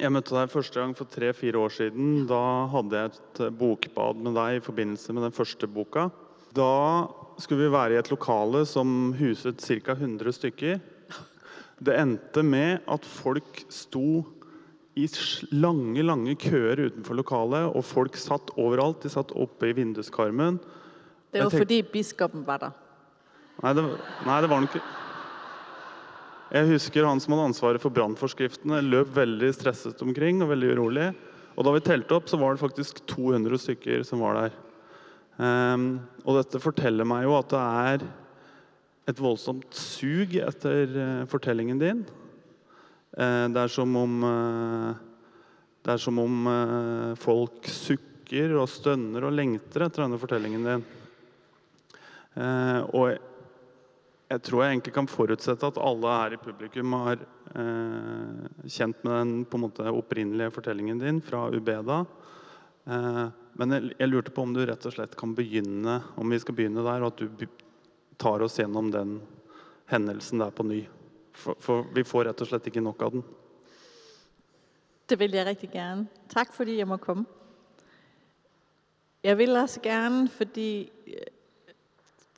Jeg møtte deg første gang for tre-fire år siden. Da hadde jeg et eh, bokbad med deg i forbindelse med den første boka. Da skulle vi være i et lokale som huset ca. 100 stykker. Det endte med at folk sto i lange, lange køer utenfor lokalet, og folk satt overalt. De satt oppe i vinduskarmen. Det var tænk- fordi biskoppen var der. Nei, det, nei, det var nok jeg husker han som hadde ansvaret for brannforskriftene, løp veldig stresset omkring og veldig urolig. Og da vi telte opp, så var det faktisk 200 stykker som var der. Ehm, og dette forteller meg jo at det er et voldsomt sug etter uh, fortellingen din. Eh, det er som om uh, Det er som om eh, folk sukker og stønner og lengter etter denne fortellingen din. Eh, og jeg, tror jeg egentlig kan forutsette at alle her i publikum har eh, kjent med den på en måte opprinnelige fortellingen din fra Ubeda. Eh, men jeg, jeg lurte på om du rett og slett kan begynne om vi skal begynne der, og at du tar oss gjennom den hendelsen der på ny. For, for vi får rett og slett ikke nok av den. Det vil jeg rigtig gerne. Tak fordi jeg må komme. Jeg vil også gerne, fordi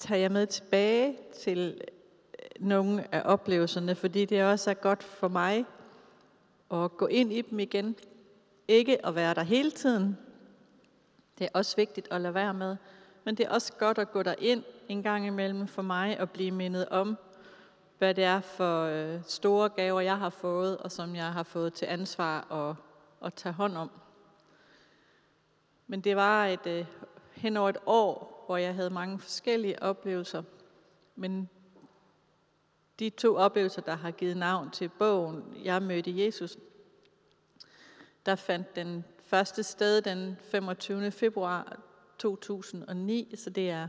tager jeg med tilbage til øh, nogle af oplevelserne, fordi det også er godt for mig at gå ind i dem igen. Ikke at være der hele tiden. Det er også vigtigt at lade være med. Men det er også godt at gå der ind en gang imellem for mig og blive mindet om, hvad det er for øh, store gaver, jeg har fået, og som jeg har fået til ansvar at, at tage hånd om. Men det var et, øh, hen over et år, hvor jeg havde mange forskellige oplevelser. Men de to oplevelser, der har givet navn til bogen, Jeg mødte Jesus, der fandt den første sted den 25. februar 2009, så det er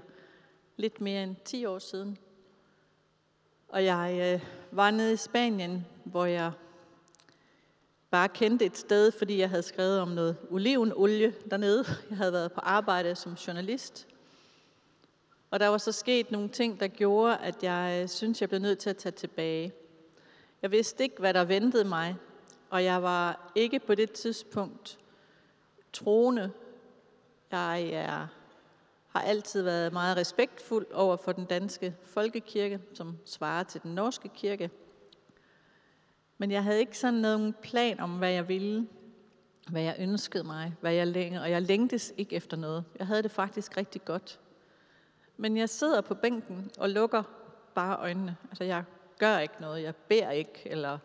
lidt mere end 10 år siden. Og jeg øh, var nede i Spanien, hvor jeg bare kendte et sted, fordi jeg havde skrevet om noget olivenolie dernede. Jeg havde været på arbejde som journalist. Og der var så sket nogle ting, der gjorde, at jeg øh, synes, jeg blev nødt til at tage tilbage. Jeg vidste ikke, hvad der ventede mig, og jeg var ikke på det tidspunkt troende. Jeg er har altid været meget respektfuld over for den danske folkekirke, som svarer til den norske kirke. Men jeg havde ikke sådan nogen plan om, hvad jeg ville, hvad jeg ønskede mig, hvad jeg længede, og jeg længtes ikke efter noget. Jeg havde det faktisk rigtig godt. Men jeg sidder på bænken og lukker bare øjnene. Altså jeg gør ikke noget, jeg beder ikke, eller,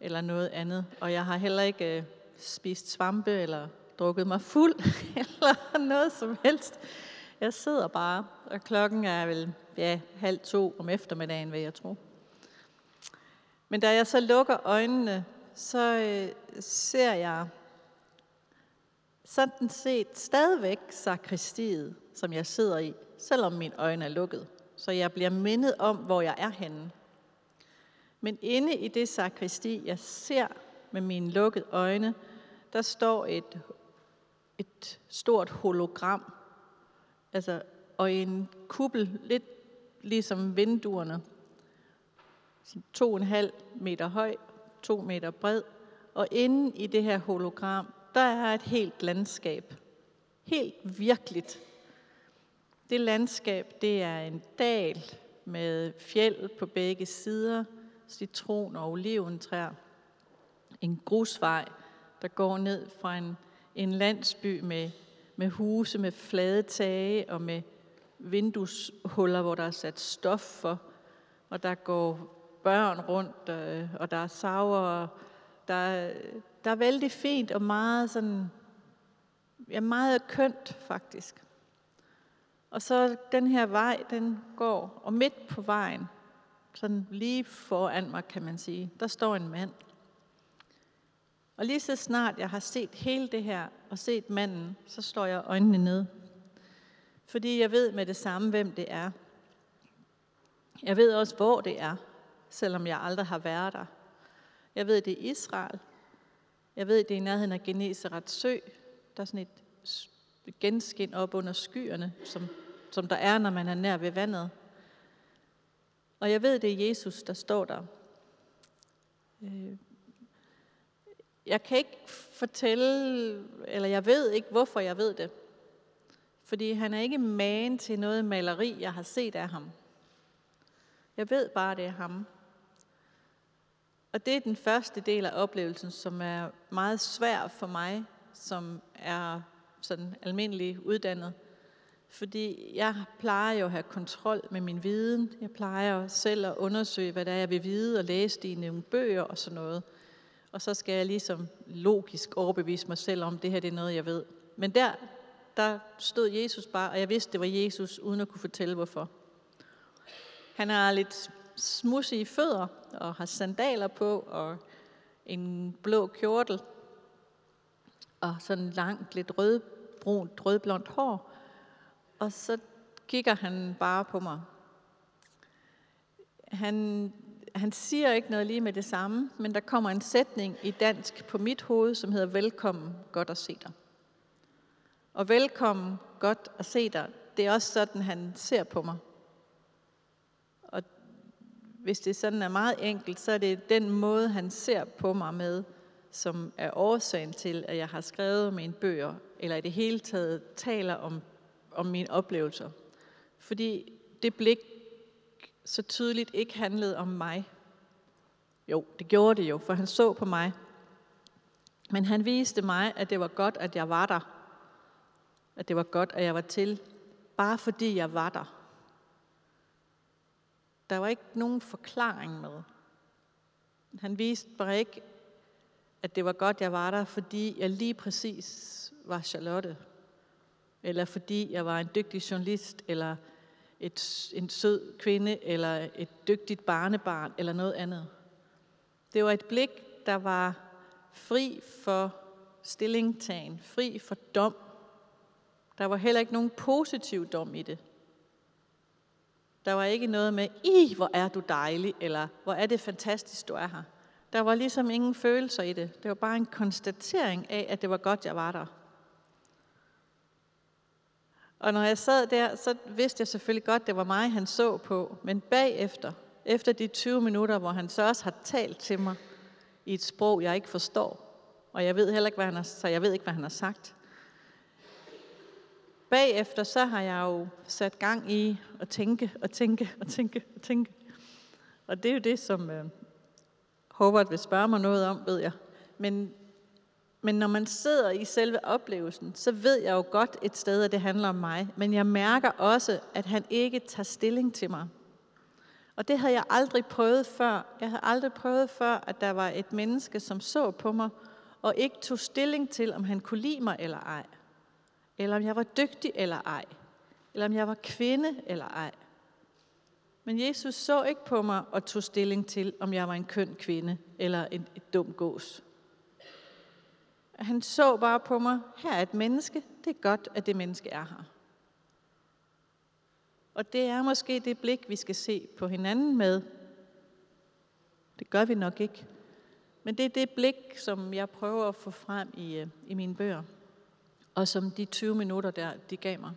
eller noget andet. Og jeg har heller ikke øh, spist svampe, eller drukket mig fuld, eller noget som helst. Jeg sidder bare, og klokken er vel ja, halv to om eftermiddagen, vil jeg tro. Men da jeg så lukker øjnene, så øh, ser jeg sådan set stadigvæk sakristiet, som jeg sidder i, selvom mine øjne er lukket. Så jeg bliver mindet om, hvor jeg er henne. Men inde i det sakristi, jeg ser med mine lukkede øjne, der står et, et stort hologram. Altså, og en kuppel, lidt ligesom vinduerne. To og en halv meter høj, to meter bred. Og inde i det her hologram, der er et helt landskab. Helt virkeligt. Det landskab, det er en dal med fjeld på begge sider, citron- og oliventræer. En grusvej, der går ned fra en, en landsby med, med huse med flade tage og med vindueshuller, hvor der er sat stof for. Og der går børn rundt, øh, og der er sauer, og der, der er vældig fint og meget sådan, ja, meget kønt faktisk. Og så den her vej, den går, og midt på vejen, sådan lige foran mig, kan man sige, der står en mand. Og lige så snart jeg har set hele det her, og set manden, så slår jeg øjnene ned. Fordi jeg ved med det samme, hvem det er. Jeg ved også, hvor det er, selvom jeg aldrig har været der. Jeg ved, det er Israel. Jeg ved, det er i nærheden af Geneserets sø. Der er sådan et genskin op under skyerne, som, som der er, når man er nær ved vandet. Og jeg ved, det er Jesus, der står der. Øh, jeg kan ikke fortælle, eller jeg ved ikke, hvorfor jeg ved det. Fordi han er ikke magen til noget maleri, jeg har set af ham. Jeg ved bare, det er ham. Og det er den første del af oplevelsen, som er meget svær for mig, som er sådan almindelig uddannet. Fordi jeg plejer jo at have kontrol med min viden. Jeg plejer selv at undersøge, hvad der er, jeg vil vide, og læse det i nogle bøger og sådan noget. Og så skal jeg ligesom logisk overbevise mig selv om, at det her det er noget, jeg ved. Men der, der stod Jesus bare, og jeg vidste, det var Jesus, uden at kunne fortælle, hvorfor. Han har lidt smudsige fødder, og har sandaler på, og en blå kjortel, og sådan langt, lidt rødbrunt, rødblondt hår. Og så kigger han bare på mig. Han, han siger ikke noget lige med det samme, men der kommer en sætning i dansk på mit hoved, som hedder velkommen, godt at se dig. Og velkommen, godt at se dig, det er også sådan, han ser på mig. Og hvis det sådan er meget enkelt, så er det den måde, han ser på mig med, som er årsagen til, at jeg har skrevet mine bøger, eller i det hele taget taler om, om mine oplevelser. Fordi det blik så tydeligt ikke handlede om mig. Jo, det gjorde det jo, for han så på mig. Men han viste mig, at det var godt, at jeg var der. At det var godt, at jeg var til, bare fordi jeg var der. Der var ikke nogen forklaring med. Han viste bare ikke, at det var godt, jeg var der, fordi jeg lige præcis var Charlotte. Eller fordi jeg var en dygtig journalist, eller et, en sød kvinde, eller et dygtigt barnebarn, eller noget andet. Det var et blik, der var fri for stillingtagen, fri for dom. Der var heller ikke nogen positiv dom i det. Der var ikke noget med, i hvor er du dejlig, eller hvor er det fantastisk, du er her. Der var ligesom ingen følelser i det. Det var bare en konstatering af, at det var godt, jeg var der. Og når jeg sad der, så vidste jeg selvfølgelig godt, det var mig, han så på. Men bagefter, efter de 20 minutter, hvor han så også har talt til mig i et sprog, jeg ikke forstår, og jeg ved heller ikke, hvad han har, så jeg ved ikke, hvad han har sagt. Bagefter så har jeg jo sat gang i at tænke og tænke og tænke og tænke. Og det er jo det, som øh, Howard vil spørge mig noget om, ved jeg. Men, men når man sidder i selve oplevelsen, så ved jeg jo godt et sted, at det handler om mig. Men jeg mærker også, at han ikke tager stilling til mig. Og det havde jeg aldrig prøvet før. Jeg havde aldrig prøvet før, at der var et menneske, som så på mig, og ikke tog stilling til, om han kunne lide mig eller ej. Eller om jeg var dygtig eller ej. Eller om jeg var kvinde eller ej. Men Jesus så ikke på mig og tog stilling til, om jeg var en køn kvinde eller en, et dum gås. Han så bare på mig, her er et menneske, det er godt, at det menneske er her. Og det er måske det blik, vi skal se på hinanden med. Det gør vi nok ikke. Men det er det blik, som jeg prøver at få frem i, øh, i mine bøger. Og som de 20 minutter der, de gav mig.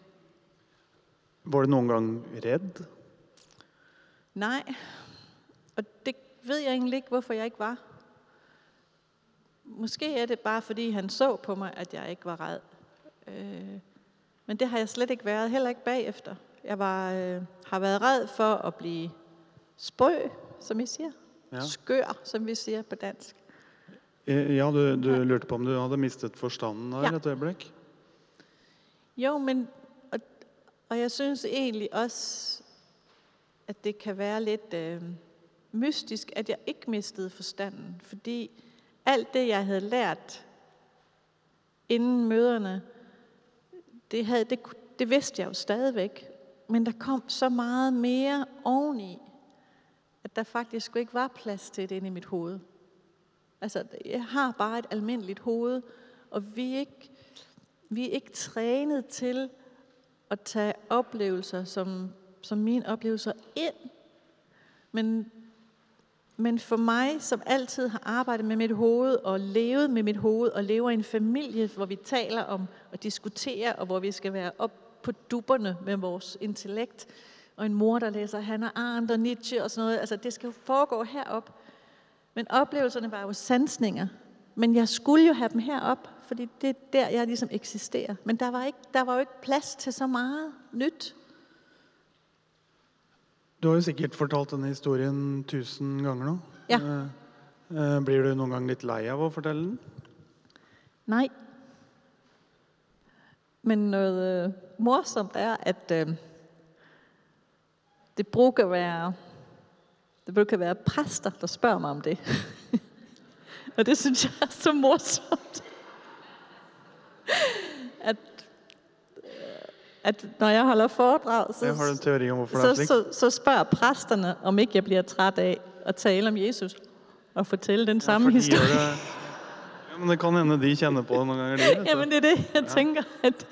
Var du nogen gang redd? Nej, og det ved jeg egentlig ikke, hvorfor jeg ikke var. Måske er det bare, fordi han så på mig, at jeg ikke var red. Øh, men det har jeg slet ikke været, heller ikke bagefter. Jeg var, øh, har været red for at blive sprø, som I siger. Ja. Skør, som vi siger på dansk. Eh, Ja, du, du lurte på om du hadde mistet forstanden der Ja. et øyeblikk? Jo, men, og, og jeg synes egentlig også, at det kan være lidt øh, mystisk, at jeg ikke mistede forstanden. Fordi alt det, jeg havde lært inden møderne, det, havde, det, det vidste jeg jo stadigvæk. Men der kom så meget mere oveni, at der faktisk ikke var plads til det inde i mit hoved. Altså, jeg har bare et almindeligt hoved, og vi er ikke, vi er ikke trænet til at tage oplevelser som, som mine oplevelser ind. Men, men for mig, som altid har arbejdet med mit hoved og levet med mit hoved og lever i en familie, hvor vi taler om og diskuterer, og hvor vi skal være op på dupperne med vores intellekt, og en mor, der læser Hannah Arendt og Nietzsche og sådan noget. Altså, det skal jo foregå herop. Men oplevelserne var jo sansninger. Men jeg skulle jo have dem herop, fordi det er der, jeg ligesom eksisterer. Men der var, ikke, der var jo ikke plads til så meget nyt. Du har jo sikkert fortalt denne historien tusen ganger nå. Ja. Eh, eh, Blir du noen gang litt lei av å fortelle den? Nej. Men noget øh, morsomt er, at øh, det bruger være, det bruger være præster, der spørger mig om det. Og det synes jeg er så morsomt. At, at når jeg holder foredrag, så, Jeg har en teori om det så, så, så spørger præsterne, om ikke jeg bliver træt af at tale om Jesus og fortælle den Ja, samme de historie. det, ja, men det kan hende de kjenner på det noen ganger. De, vet du. Jamen, det er det, jeg ja. tænker. At...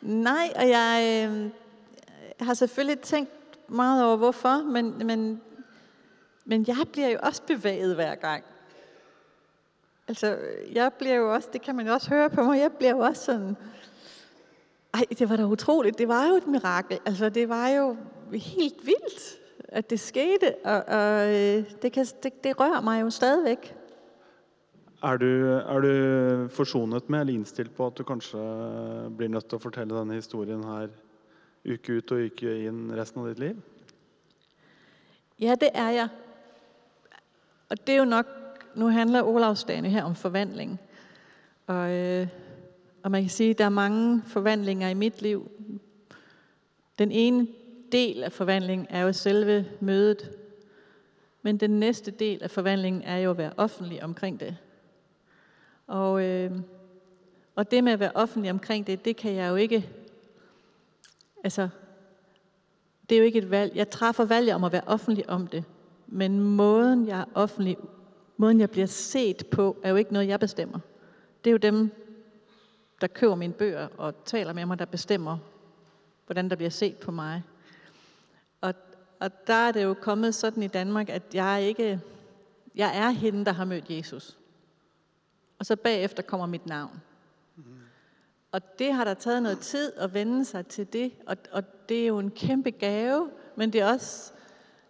Nej, og jeg øh, har selvfølgelig tænkt meget over, hvorfor, men, men, men jeg bliver jo også bevæget hver gang. Altså, jeg bliver jo også, det kan man jo også høre på mig, jeg bliver jo også sådan, ej, det var da utroligt, det var jo et mirakel. Altså, det var jo helt vildt, at det skete, og, og øh, det, kan, det, det rører mig jo stadigvæk. Er du, er du forsonet med eller innstilt på at du kanskje blir nødt til å fortelle denne historien her uke ut og uke inn resten av ditt liv? Ja, det er jeg. Og det er jo nok, nu handler Olavsdagen her om forvandling. Og, øh, og man kan sige, at der er mange forvandlinger i mit liv. Den ene del af forvandlingen er jo selve mødet. Men den næste del af forvandlingen er jo at være offentlig omkring det. Og, øh, og det med at være offentlig omkring det, det kan jeg jo ikke... Altså, det er jo ikke et valg. Jeg træffer valget om at være offentlig om det. Men måden, jeg er offentlig, måden jeg bliver set på, er jo ikke noget, jeg bestemmer. Det er jo dem, der køber mine bøger og taler med mig, der bestemmer, hvordan der bliver set på mig. Og, og der er det jo kommet sådan i Danmark, at jeg ikke, jeg er hende, der har mødt Jesus. Og så bagefter kommer mit navn. Og det har der taget noget tid at vende sig til det, og, og det er jo en kæmpe gave, men det er også,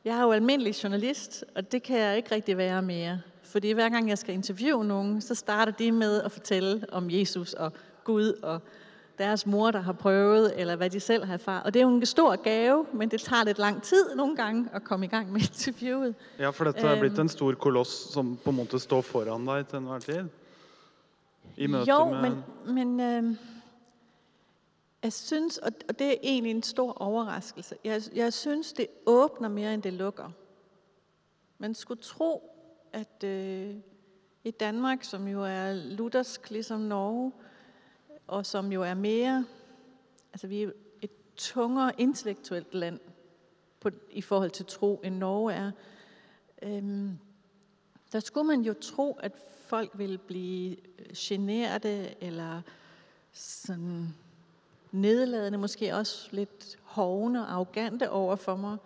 jeg er jo almindelig journalist, og det kan jeg ikke rigtig være mere. Fordi hver gang jeg skal interviewe nogen, så starter de med at fortælle om Jesus og Gud og deres mor, der har prøvet, eller hvad de selv har erfaret. Og det er jo en stor gave, men det tager lidt lang tid nogle gange at komme i gang med interviewet. Ja, for dette er Øhm. blitt en stor koloss som på en måte står foran deg til enhver tid. I møte Jo, med men, men øh, jeg synes, og, og det er egentlig en stor overraskelse, jeg, jeg synes, det åbner mere, end det lukker. Man skulle tro, at øh, i Danmark, som jo er luthersk ligesom Norge, og som jo er mere, altså vi er et tungere intellektuelt land på, i forhold til tro, end Norge er. Øhm, der skulle man jo tro, at folk ville blive øh, generede eller sådan nedladende, måske også lidt hovne og arrogante over for mig.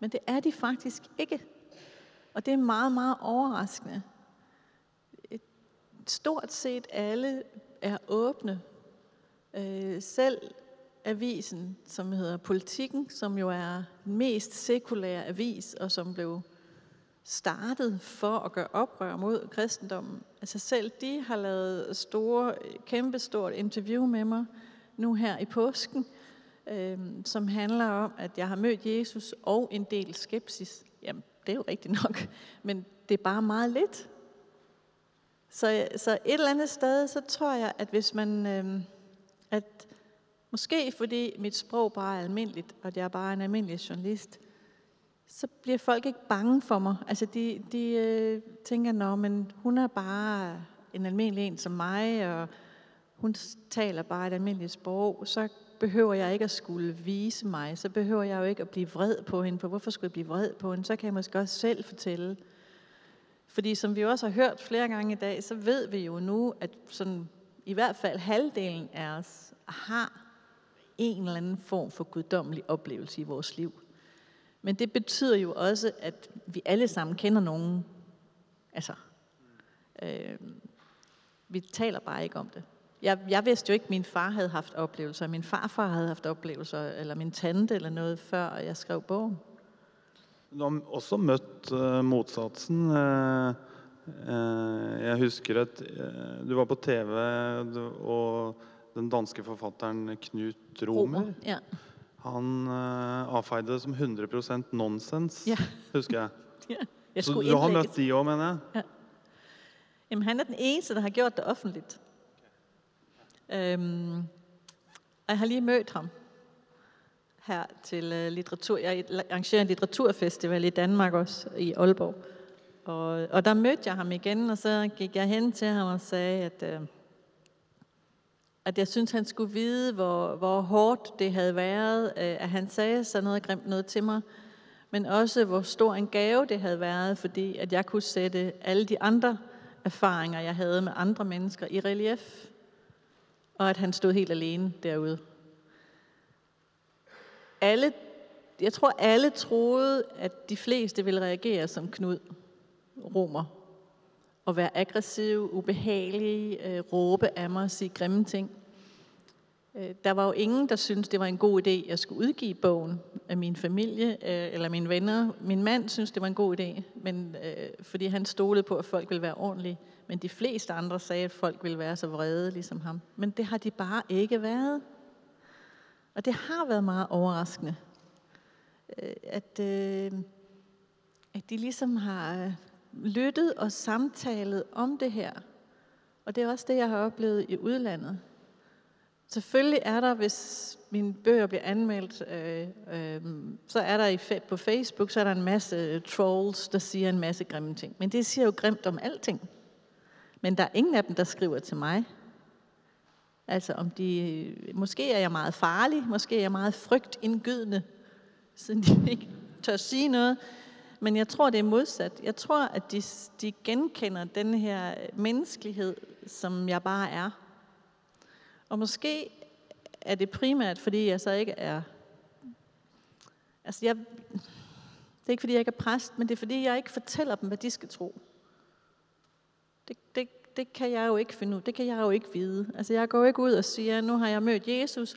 Men det er de faktisk ikke. Og det er meget, meget overraskende. Et, stort set alle er åbne. Øh, selv avisen, som hedder Politikken, som jo er den mest sekulære avis, og som blev startet for at gøre oprør mod kristendommen. Altså selv de har lavet store, kæmpestort interview med mig nu her i påsken, øh, som handler om, at jeg har mødt Jesus og en del skepsis. Jamen, det er jo rigtigt nok, men det er bare meget lidt. Så, så et eller andet sted, så tror jeg, at hvis man, øh, at måske fordi mit sprog bare er almindeligt, og jeg er bare en almindelig journalist, så bliver folk ikke bange for mig. Altså de, de øh, tænker, nå, men hun er bare en almindelig en som mig, og hun taler bare et almindeligt sprog, så behøver jeg ikke at skulle vise mig, så behøver jeg jo ikke at blive vred på hende, for hvorfor skulle jeg blive vred på hende? Så kan jeg måske også selv fortælle. Fordi som vi også har hørt flere gange i dag, så ved vi jo nu, at sådan, i hvert fald halvdelen af os har en eller anden form for guddommelig oplevelse i vores liv. Men det betyder jo også, at vi alle sammen kender nogen. Altså, øh, vi taler bare ikke om det. Jeg, jeg vidste jo ikke, at min far havde haft oplevelser, min farfar havde haft oplevelser, eller min tante eller noget, før jeg skrev bogen. Du har også møtt eh, motsatsen. eh, Eh, Jeg husker at du var på TV, og den danske forfatteren Knut Romer Ja. Han avfeide det som 100% nonsens, Ja. husker jeg. ja. Jeg Så du har møtt de òg, mener jeg? Jamen, han er den eneste, der har gjort det offentligt. Øhm, og jeg har lige mødt ham her til uh, litteratur. Jeg arrangerer en litteraturfestival i Danmark også, i Aalborg. Og, og der mødte jeg ham igen, og så gik jeg hen til ham og sagde, at, øh, at jeg synes, han skulle vide, hvor, hvor hårdt det havde været, øh, at han sagde så noget grimt noget til mig, men også hvor stor en gave det havde været, fordi at jeg kunne sætte alle de andre erfaringer, jeg havde med andre mennesker i relief, og at han stod helt alene derude. Alle, jeg tror, alle troede, at de fleste ville reagere som Knud Romer, og være aggressiv, ubehagelig, øh, råbe af mig, sige grimme ting. Øh, der var jo ingen, der syntes, det var en god idé, at jeg skulle udgive bogen af min familie øh, eller mine venner. Min mand synes, det var en god idé, men, øh, fordi han stolede på, at folk ville være ordentlige. Men de fleste andre sagde, at folk ville være så vrede ligesom ham. Men det har de bare ikke været. Og det har været meget overraskende, øh, at, øh, at de ligesom har øh, lyttet og samtalet om det her. Og det er også det, jeg har oplevet i udlandet. Selvfølgelig er der, hvis mine bøger bliver anmeldt, øh, øh, så er der i, på Facebook, så er der en masse trolls, der siger en masse grimme ting. Men det siger jo grimt om alting. Men der er ingen af dem, der skriver til mig. Altså om de, måske er jeg meget farlig, måske er jeg meget frygtindgydende, siden de ikke tør sige noget. Men jeg tror, det er modsat. Jeg tror, at de, de genkender den her menneskelighed, som jeg bare er. Og måske er det primært, fordi jeg så ikke er... Altså, jeg, det er ikke, fordi jeg ikke er præst, men det er, fordi jeg ikke fortæller dem, hvad de skal tro. Det, det, det kan jeg jo ikke finde ud. Det kan jeg jo ikke vide. Altså, jeg går ikke ud og siger, nu har jeg mødt Jesus,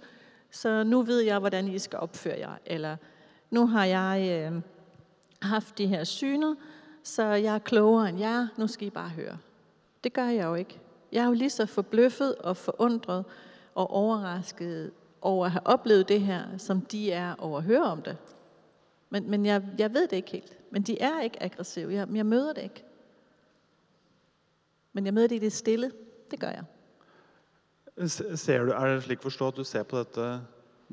så nu ved jeg, hvordan I skal opføre jer. Eller nu har jeg øh, haft de her syner, så jeg er klogere end jer. Nu skal I bare høre. Det gør jeg jo ikke. Jeg er jo lige så forbløffet og forundret og overrasket over at have oplevet det her, som de er over at høre om det. Men, men jeg, jeg ved det ikke helt. Men de er ikke aggressive. Jeg, jeg møder det ikke. Men jeg møder det i det stille. Det gør jeg. Ser du, er det slik forstå at du ser på dette,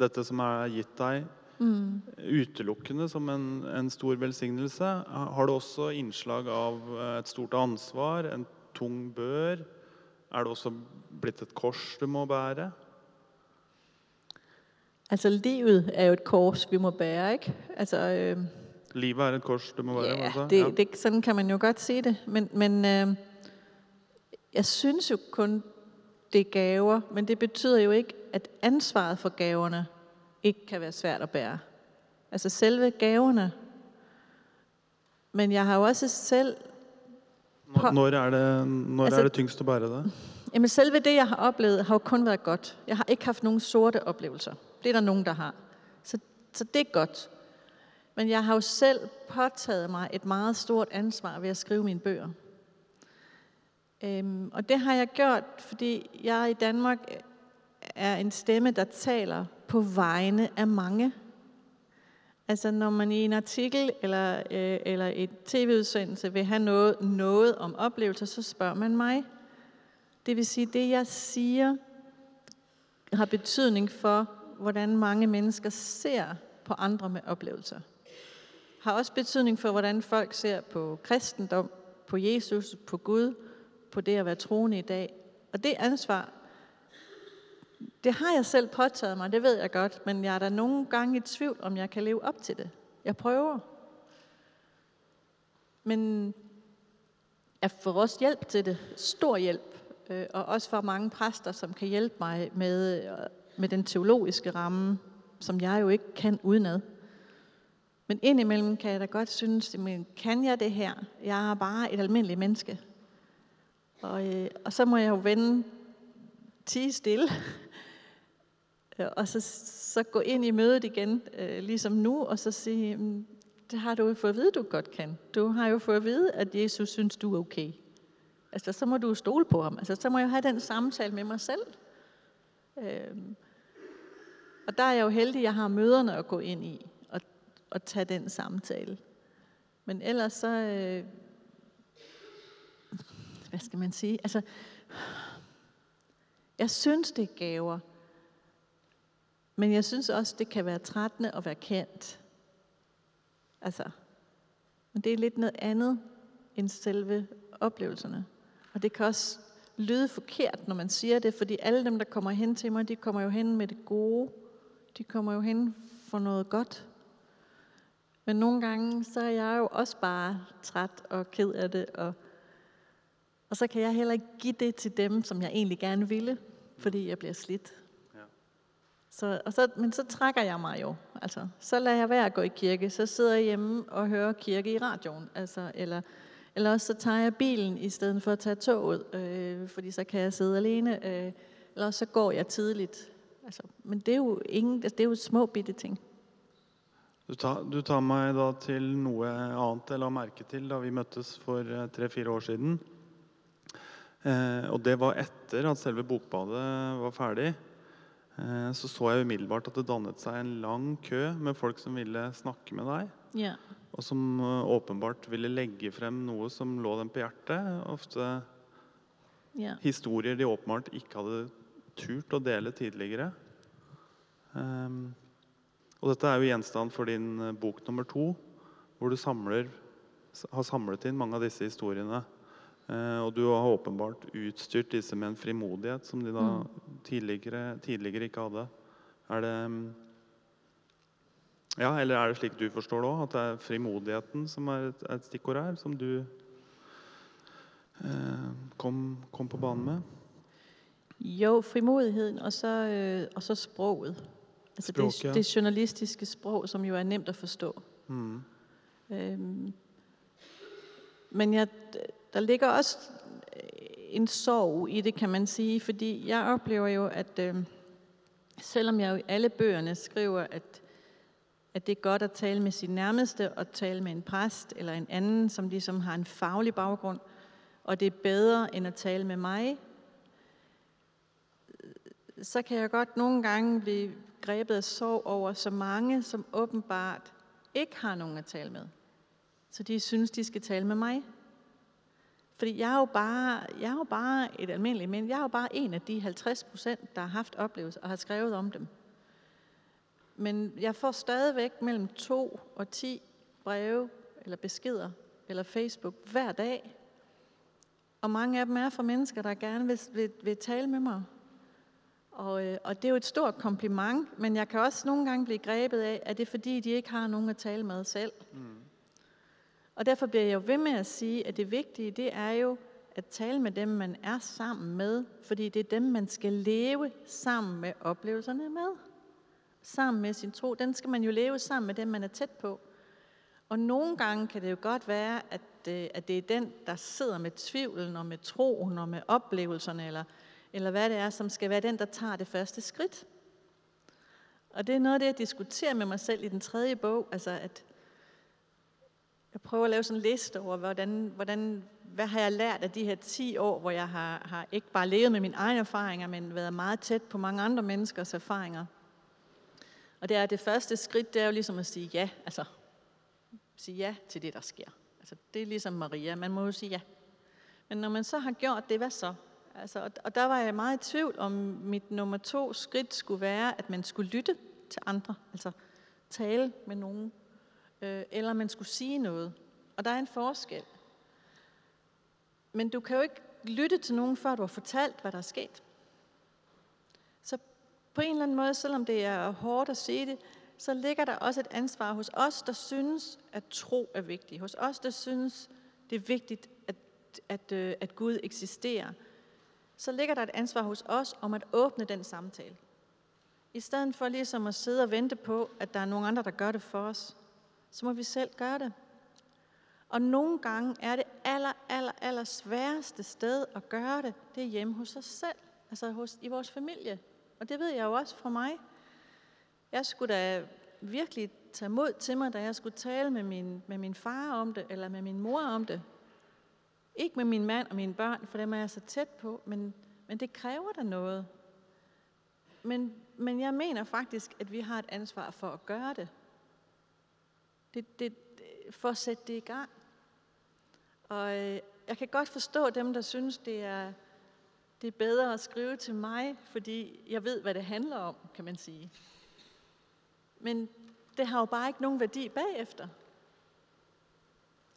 dette som er gitt deg, Mm. utelukkende som en, en stor velsignelse? Ha- Har du også innslag av eh, et stort ansvar, en tung bør? Er det også blitt et kors du må bære? Altså, livet er jo et kors, vi må bære, ikke? Altså, øh, Livet er et kors du må bære? Ja, altså? det, det, sådan kan man jo godt sige det. Men, men øh, jeg synes jo kun, det er gaver, men det betyder jo ikke, at ansvaret for gaverne ikke kan være svært at bære. Altså selve gaverne. Men jeg har jo også selv, Når, når, er det, når Altså- er det tyngst å bære det? jamen selve det, jeg har oplevet, har jo kun været godt. Jeg har ikke haft nogen sorte oplevelser. Det er der nogen, der har. Så, så det er godt. Men jeg har jo selv påtaget mig et meget stort ansvar ved at skrive mine bøger. Øhm, og det har jeg gjort, fordi jeg i Danmark øh, er en stemme, der taler på vegne af mange. Altså når man i en artikel eller, øh, eller et tv-udsendelse vil have noget, noget om oplevelser, så spørger man mig. Det vil sige, det jeg siger har betydning for, hvordan mange mennesker ser på andre med oplevelser. Har også betydning for, hvordan folk ser på kristendom, på Jesus, på Gud, på det at være troende i dag. Og det ansvar, det har jeg selv påtaget mig, det ved jeg godt, men jeg er da nogle gange i tvivl, om jeg kan leve op til det. Jeg prøver. Men jeg får også hjælp til det. Stor hjælp. Øh, og også fra mange præster, som kan hjælpe mig med, øh, med den teologiske ramme, som jeg jo ikke kan udenad. Men indimellem kan jeg da godt synes, men kan jeg det her? Jeg er bare et almindeligt menneske. Og, øh, og så må jeg jo vende tige stille, og så, så gå ind i mødet igen, øh, ligesom nu, og så sige, det har du jo fået at vide, du godt kan. Du har jo fået at vide, at Jesus synes, du er okay. Altså, så må du stole på ham. Altså, så må jeg have den samtale med mig selv. Øh, og der er jeg jo heldig, at jeg har møderne at gå ind i og, og tage den samtale. Men ellers så, øh, hvad skal man sige? Altså, jeg synes, det er gaver. Men jeg synes også, det kan være trættende at være kendt. Altså, men det er lidt noget andet end selve oplevelserne. Og det kan også lyde forkert, når man siger det, fordi alle dem, der kommer hen til mig, de kommer jo hen med det gode. De kommer jo hen for noget godt. Men nogle gange, så er jeg jo også bare træt og ked af det, og, og så kan jeg heller ikke give det til dem, som jeg egentlig gerne ville, fordi jeg bliver slidt. Ja. Så, og så, men så trækker jeg mig jo. Altså, så lader jeg være at gå i kirke. Så sidder jeg hjemme og hører kirke i radioen. Altså, eller, eller også så tager jeg bilen i stedet for at tage toget, øh, fordi så kan jeg sidde alene. Øh, eller også så går jeg tidligt. Altså, men det er jo, ingen, altså, det er jo små bitte ting. Du tar, du tar meg da til noe annet jeg la merke til da vi møttes for eh, tre-fire år siden. Eh, og det var etter at selve bokbadet var ferdig. Eh, så så jeg umiddelbart at det dannet seg en lang kø med folk som ville snakke med deg. Ja. Og som eh, åpenbart ville legge frem noe som lå dem på hjertet. Ofte ja. historier de åpenbart ikke hadde turt å dele tidligere. Ehm, og dette er jo gjenstand for din eh, bok nummer to, hvor du samler, har samlet inn mange av disse historiene. Eh, og du har åpenbart utstyrt disse med en frimodighet som de da tidligere, tidligere ikke hadde. Er det mm, Ja, eller er det slik du forstår det òg? At det er frimodigheten som er et, et stikkord her, som du eh, kom, kom på banen med? Jo, frimodigheden, og så, øh, og så sproget. Altså Sprog, det, ja. det journalistiske sprog, som jo er nemt at forstå. Mm. Øhm, men jeg, der ligger også øh, en sorg i det, kan man sige, fordi jeg oplever jo, at øh, selvom jeg jo i alle bøgerne skriver, at, at det er godt at tale med sin nærmeste og tale med en præst eller en anden, som ligesom har en faglig baggrund, og det er bedre end at tale med mig, så kan jeg godt nogle gange blive grebet af sorg over så mange, som åbenbart ikke har nogen at tale med. Så de synes, de skal tale med mig. Fordi jeg er jo bare, jeg er jo bare et almindeligt men. Jeg er jo bare en af de 50 procent, der har haft oplevelser og har skrevet om dem. Men jeg får stadigvæk mellem 2 og 10 breve eller beskeder eller Facebook hver dag. Og mange af dem er fra mennesker, der gerne vil, vil, vil tale med mig. Og, øh, og det er jo et stort kompliment, men jeg kan også nogle gange blive grebet af, at det er fordi, de ikke har nogen at tale med selv. Mm. Og derfor bliver jeg jo ved med at sige, at det vigtige, det er jo at tale med dem, man er sammen med, fordi det er dem, man skal leve sammen med oplevelserne med. Sammen med sin tro. Den skal man jo leve sammen med dem, man er tæt på. Og nogle gange kan det jo godt være, at, øh, at det er den, der sidder med tvivlen og med troen og med oplevelserne, eller, eller hvad det er, som skal være den, der tager det første skridt. Og det er noget af det, jeg diskuterer med mig selv i den tredje bog, altså at jeg prøver at lave sådan en liste over, hvordan, hvordan, hvad har jeg lært af de her 10 år, hvor jeg har, har ikke bare levet med mine egne erfaringer, men været meget tæt på mange andre menneskers erfaringer. Og det er det første skridt, det er jo ligesom at sige ja, altså sige ja til det, der sker. Altså det er ligesom Maria, man må jo sige ja. Men når man så har gjort det, hvad så? Altså, og, og der var jeg meget i tvivl, om mit nummer to skridt skulle være, at man skulle lytte til andre, altså tale med nogen, øh, eller man skulle sige noget. Og der er en forskel. Men du kan jo ikke lytte til nogen, før du har fortalt, hvad der er sket. Så på en eller anden måde, selvom det er hårdt at sige det, så ligger der også et ansvar hos os, der synes, at tro er vigtigt. Hos os, der synes, det er vigtigt, at, at, øh, at Gud eksisterer. Så ligger der et ansvar hos os om at åbne den samtale. I stedet for ligesom at sidde og vente på, at der er nogen andre, der gør det for os, så må vi selv gøre det. Og nogle gange er det aller, aller, aller sværeste sted at gøre det, det er hjemme hos os selv, altså hos, i vores familie. Og det ved jeg jo også fra mig. Jeg skulle da virkelig tage mod til mig, da jeg skulle tale med min, med min far om det, eller med min mor om det. Ikke med min mand og mine børn, for dem er jeg så tæt på, men, men det kræver da noget. Men, men jeg mener faktisk, at vi har et ansvar for at gøre det det, det for at sætte det i gang. Og øh, jeg kan godt forstå dem, der synes, det er, det er bedre at skrive til mig, fordi jeg ved, hvad det handler om, kan man sige. Men det har jo bare ikke nogen værdi bagefter.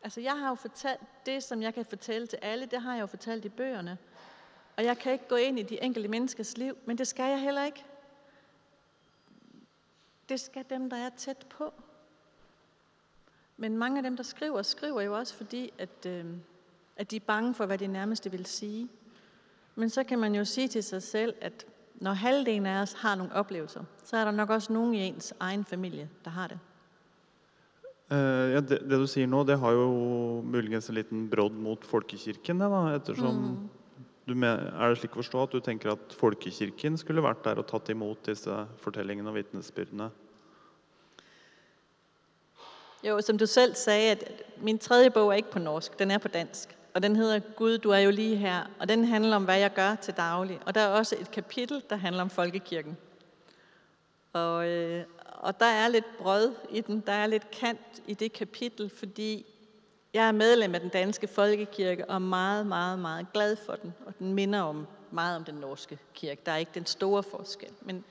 Altså, jeg har jo fortalt det, som jeg kan fortælle til alle, det har jeg jo fortalt i bøgerne. Og jeg kan ikke gå ind i de enkelte menneskers liv, men det skal jeg heller ikke. Det skal dem, der er tæt på. Men mange af dem, der skriver, skriver jo også fordi, at, øh, at de er bange for, hvad det nærmeste vil sige. Men så kan man jo sige til sig selv, at når halvdelen af os har nogle oplevelser, så er der nok også nogen i ens egen familie, der har det. Uh, ja, det, det du sier nå, det har jo muligens en liten brodd mot folkekirken. Da, ettersom mm. du med, Er det slik å forstå at du tenker at folkekirken skulle vært der og tatt imot disse fortellingene og vitnesbyrdene? Jo, som du selv sagde, at min tredje bog er ikke på norsk, den er på dansk. Og den hedder Gud, du er jo lige her. Og den handler om, hvad jeg gør til daglig. Og der er også et kapitel, der handler om folkekirken. Og, øh, og der er lidt brød i den, der er lidt kant i det kapitel, fordi jeg er medlem af den danske folkekirke og er meget, meget, meget glad for den. Og den minder om meget om den norske kirke. Der er ikke den store forskel. Men,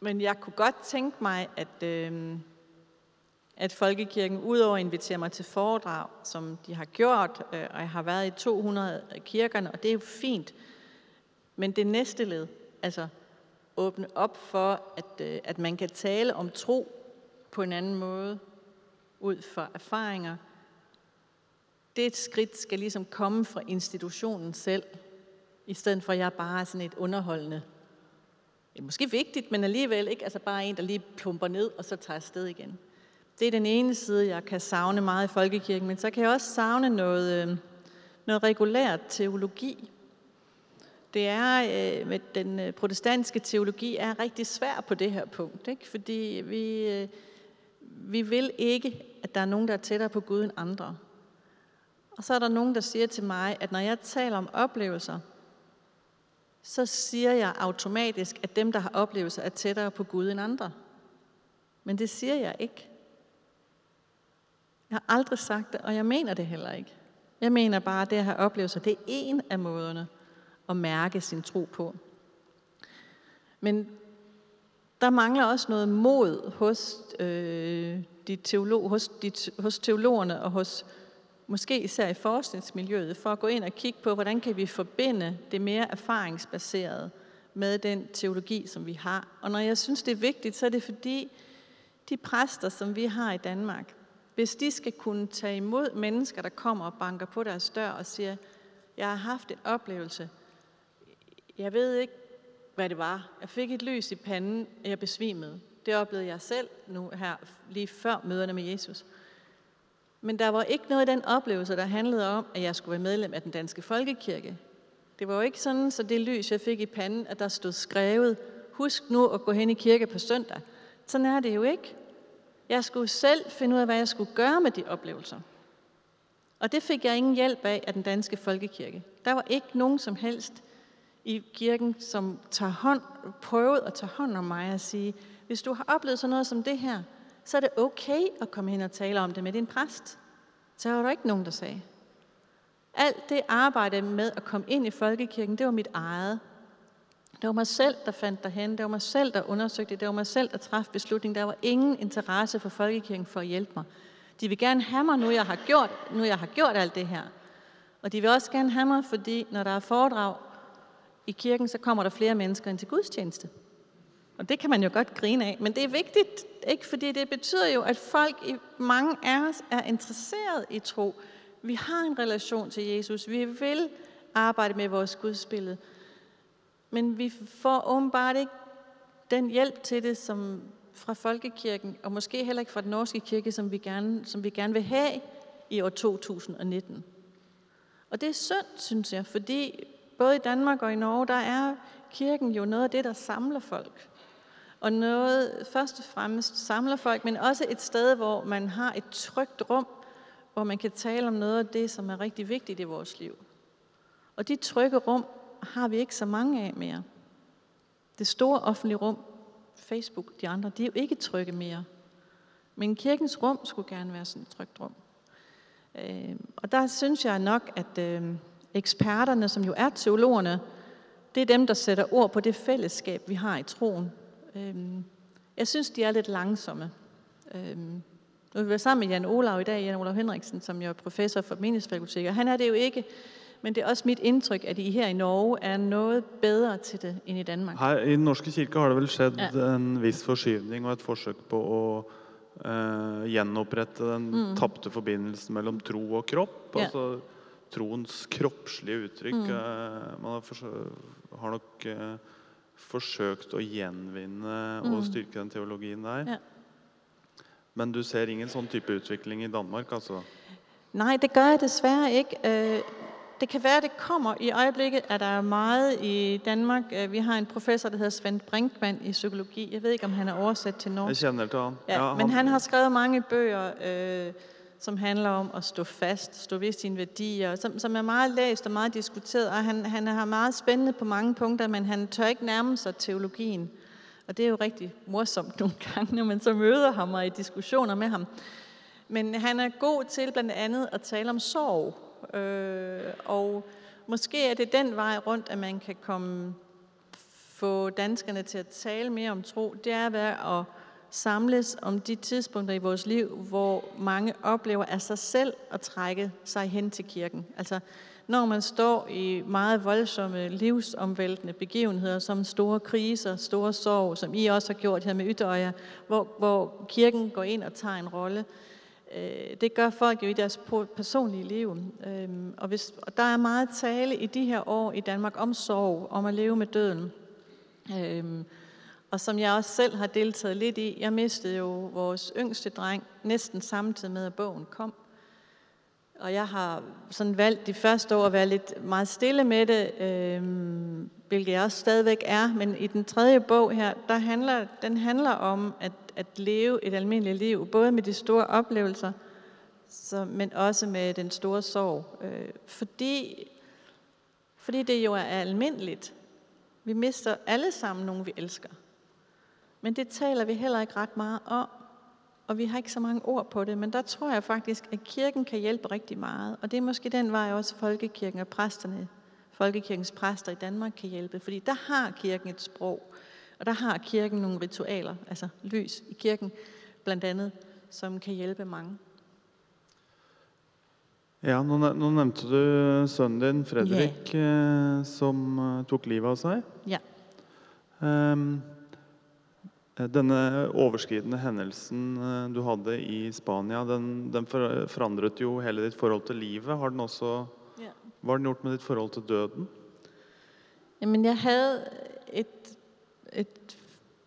men jeg kunne godt tænke mig, at, øh, at Folkekirken udover at invitere mig til foredrag, som de har gjort, øh, og jeg har været i 200 af kirkerne, og det er jo fint, men det næste led, altså åbne op for, at, øh, at man kan tale om tro på en anden måde, ud fra erfaringer, det skridt skal ligesom komme fra institutionen selv, i stedet for at jeg bare er sådan et underholdende, det er måske vigtigt, men alligevel ikke, altså bare en, der lige plumper ned, og så tager afsted igen. Det er den ene side, jeg kan savne meget i folkekirken, men så kan jeg også savne noget, øh, noget regulært teologi. Det er, øh, med den øh, protestantiske teologi er rigtig svær på det her punkt, ikke? fordi vi, øh, vi vil ikke, at der er nogen, der er tættere på Gud end andre. Og så er der nogen, der siger til mig, at når jeg taler om oplevelser, så siger jeg automatisk, at dem, der har oplevelser, er tættere på Gud end andre. Men det siger jeg ikke. Jeg har aldrig sagt det, og jeg mener det heller ikke. Jeg mener bare, at det at have oplevelser, det er en af måderne at mærke sin tro på. Men der mangler også noget mod hos, øh, de teolog, hos, de, hos teologerne og hos måske især i forskningsmiljøet, for at gå ind og kigge på, hvordan kan vi forbinde det mere erfaringsbaserede med den teologi, som vi har. Og når jeg synes, det er vigtigt, så er det fordi, de præster, som vi har i Danmark, hvis de skal kunne tage imod mennesker, der kommer og banker på deres dør og siger, jeg har haft en oplevelse, jeg ved ikke, hvad det var. Jeg fik et lys i panden, og jeg besvimede. Det oplevede jeg selv nu her, lige før møderne med Jesus. Men der var ikke noget i den oplevelse, der handlede om, at jeg skulle være medlem af den danske folkekirke. Det var jo ikke sådan, så det lys, jeg fik i panden, at der stod skrevet, husk nu at gå hen i kirke på søndag. Sådan er det jo ikke. Jeg skulle selv finde ud af, hvad jeg skulle gøre med de oplevelser. Og det fik jeg ingen hjælp af af den danske folkekirke. Der var ikke nogen som helst i kirken, som tager hånd, prøvede at tage hånd om mig og sige, hvis du har oplevet sådan noget som det her, så er det okay at komme hen og tale om det med din præst. Så var der ikke nogen, der sagde. Alt det arbejde med at komme ind i folkekirken, det var mit eget. Det var mig selv, der fandt derhen. Det var mig selv, der undersøgte det. Det var mig selv, der træffede beslutningen. Der var ingen interesse for Folkekirken for at hjælpe mig. De vil gerne have mig, nu jeg har gjort, nu jeg har gjort alt det her. Og de vil også gerne have mig, fordi når der er foredrag i kirken, så kommer der flere mennesker ind til gudstjeneste. Og det kan man jo godt grine af, men det er vigtigt, ikke? fordi det betyder jo, at folk, mange af os, er interesseret i tro. Vi har en relation til Jesus. Vi vil arbejde med vores gudsbillede. Men vi får åbenbart ikke den hjælp til det, som fra Folkekirken, og måske heller ikke fra den norske kirke, som vi gerne, som vi gerne vil have i år 2019. Og det er synd, synes jeg, fordi både i Danmark og i Norge, der er kirken jo noget af det, der samler folk. Og noget først og fremmest samler folk, men også et sted, hvor man har et trygt rum, hvor man kan tale om noget af det, som er rigtig vigtigt i vores liv. Og de trygge rum har vi ikke så mange af mere. Det store offentlige rum, Facebook, de andre, de er jo ikke trygge mere. Men kirkens rum skulle gerne være sådan et trygt rum. Øh, og der synes jeg nok, at øh, eksperterne, som jo er teologerne, det er dem, der sætter ord på det fællesskab, vi har i troen. Øh, jeg synes, de er lidt langsomme. Øh, nu er vi sammen med Jan Olav i dag, Jan Olav Henriksen, som jo er professor for meningsfakultet, og han er det jo ikke, men det er også mit indtryk, at I her i Norge er noget bedre til det end i Danmark. Her I Den norske kirke har det vel skjedd Ja. en viss forskyvning og et forsøk på å eh, gjenopprette den tapte forbindelsen mellom tro og kropp. Ja. Altså troens kroppslige uttrykk. Eh, man har, har nok eh, forsøkt å gjenvinne og styrke den teologien der. Ja. Men du ser ingen sånn type utvikling i Danmark, altså? Nej, det gør jeg desværre ikke. Det kan være, det kommer. I øjeblikket er der meget i Danmark. Øh, Vi har en professor, der hedder Svend Brinkmann i psykologi. Jeg ved ikke, om han er oversat til norsk. han. Ja, men han har skrevet mange bøger, øh, som handler om at stå fast, stå ved sine værdier, som, som er meget læst og meget diskuteret, og han, han har meget spændende på mange punkter, men han tør ikke nærme sig teologien. Og det er jo rigtig morsomt nogle gange, når man så møder ham og er i diskussioner med ham. Men han er god til blandt andet at tale om sorg, øh, og måske er det den vej rundt, at man kan komme få danskerne til at tale mere om tro, det er ved at samles om de tidspunkter i vores liv, hvor mange oplever af sig selv at trække sig hen til kirken. Altså, når man står i meget voldsomme livsomvæltende begivenheder, som store kriser, store sorg, som I også har gjort her med Ytterøjer, hvor, hvor kirken går ind og tager en rolle, Øh, Øh, det gør folk jo i deres personlige liv. Øhm, Og, hvis, og der er meget tale i de her år i Danmark om sorg, om at leve med døden. Øhm, Og som jeg også selv har deltaget lidt i, jeg mistede jo vores yngste dreng næsten samtidig med, at bogen kom. Og jeg har sådan valgt de første år at være lidt meget stille med det, øhm, hvilket jeg også stadigvæk er. Men i den tredje bog her, der handler, den handler om at, at leve et almindeligt liv, både med de store oplevelser, så, men også med den store sorg. Øh, fordi, fordi det jo er almindeligt. Vi mister alle sammen nogen, vi elsker. Men det taler vi heller ikke ret meget om, og vi har ikke så mange ord på det, men der tror jeg faktisk, at kirken kan hjælpe rigtig meget. Og det er måske den vej også folkekirken og præsterne, folkekirkens præster i Danmark kan hjælpe, fordi der har kirken et sprog, og der har kirken nogle ritualer, altså lys i kirken blandt andet, som kan hjælpe mange. Ja, nå, ne- nå nevnte du sønnen din, Fredrik, eh, som eh, tok livet av seg. Ja. Ehm, eh, Denne overskridende hendelsen eh, du hadde i Spania, den, den for- forandret jo hele ditt forhold til livet. Har den også, ja. hva har den gjort med ditt forhold til døden? Jamen, jeg havde et, et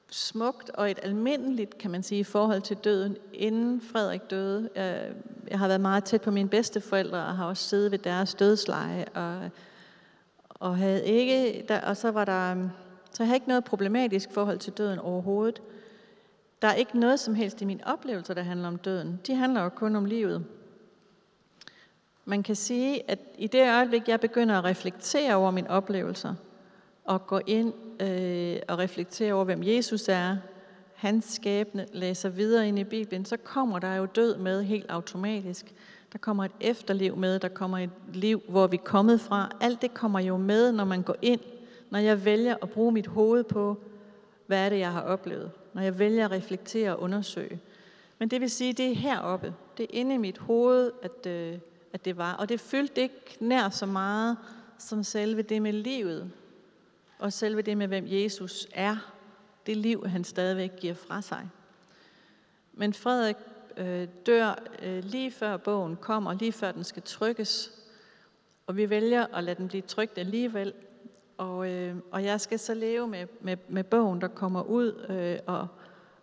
smukt og et almindeligt, kan man sige, forhold til døden, inden Frederik døde. Øh, jeg, har været meget tæt på mine bedsteforældre, og har også siddet ved deres dødsleje, og, og havde ikke, der, og så var der, så jeg havde ikke noget problematisk forhold til døden overhovedet. Der er ikke noget som helst i mine oplevelser, der handler om døden. De handler jo kun om livet. Man kan sige, at i det øjeblik, jeg begynder at reflektere over mine oplevelser, og gå ind øh, og reflektere over, hvem Jesus er, hans skæbne, læser videre ind i Bibelen, så kommer der jo død med helt automatisk. Der kommer et efterliv med, der kommer et liv, hvor vi er kommet fra. Alt det kommer jo med, når man går ind, når jeg vælger at bruge mit hoved på, hvad er det, jeg har oplevet. Når jeg vælger at reflektere og undersøge. Men det vil sige, det er heroppe. Det er inde i mit hoved, at, øh, at det var. Og det fyldte ikke nær så meget som selve det med livet. Og selve det med, hvem Jesus er. Det liv, han stadigvæk giver fra sig. Men Frederik øh, dør øh, lige før bogen kommer, lige før den skal trykkes. Og vi vælger at lade den blive trykt alligevel. Og, øh, og jeg skal så leve med, med, med bogen, der kommer ud, øh, og,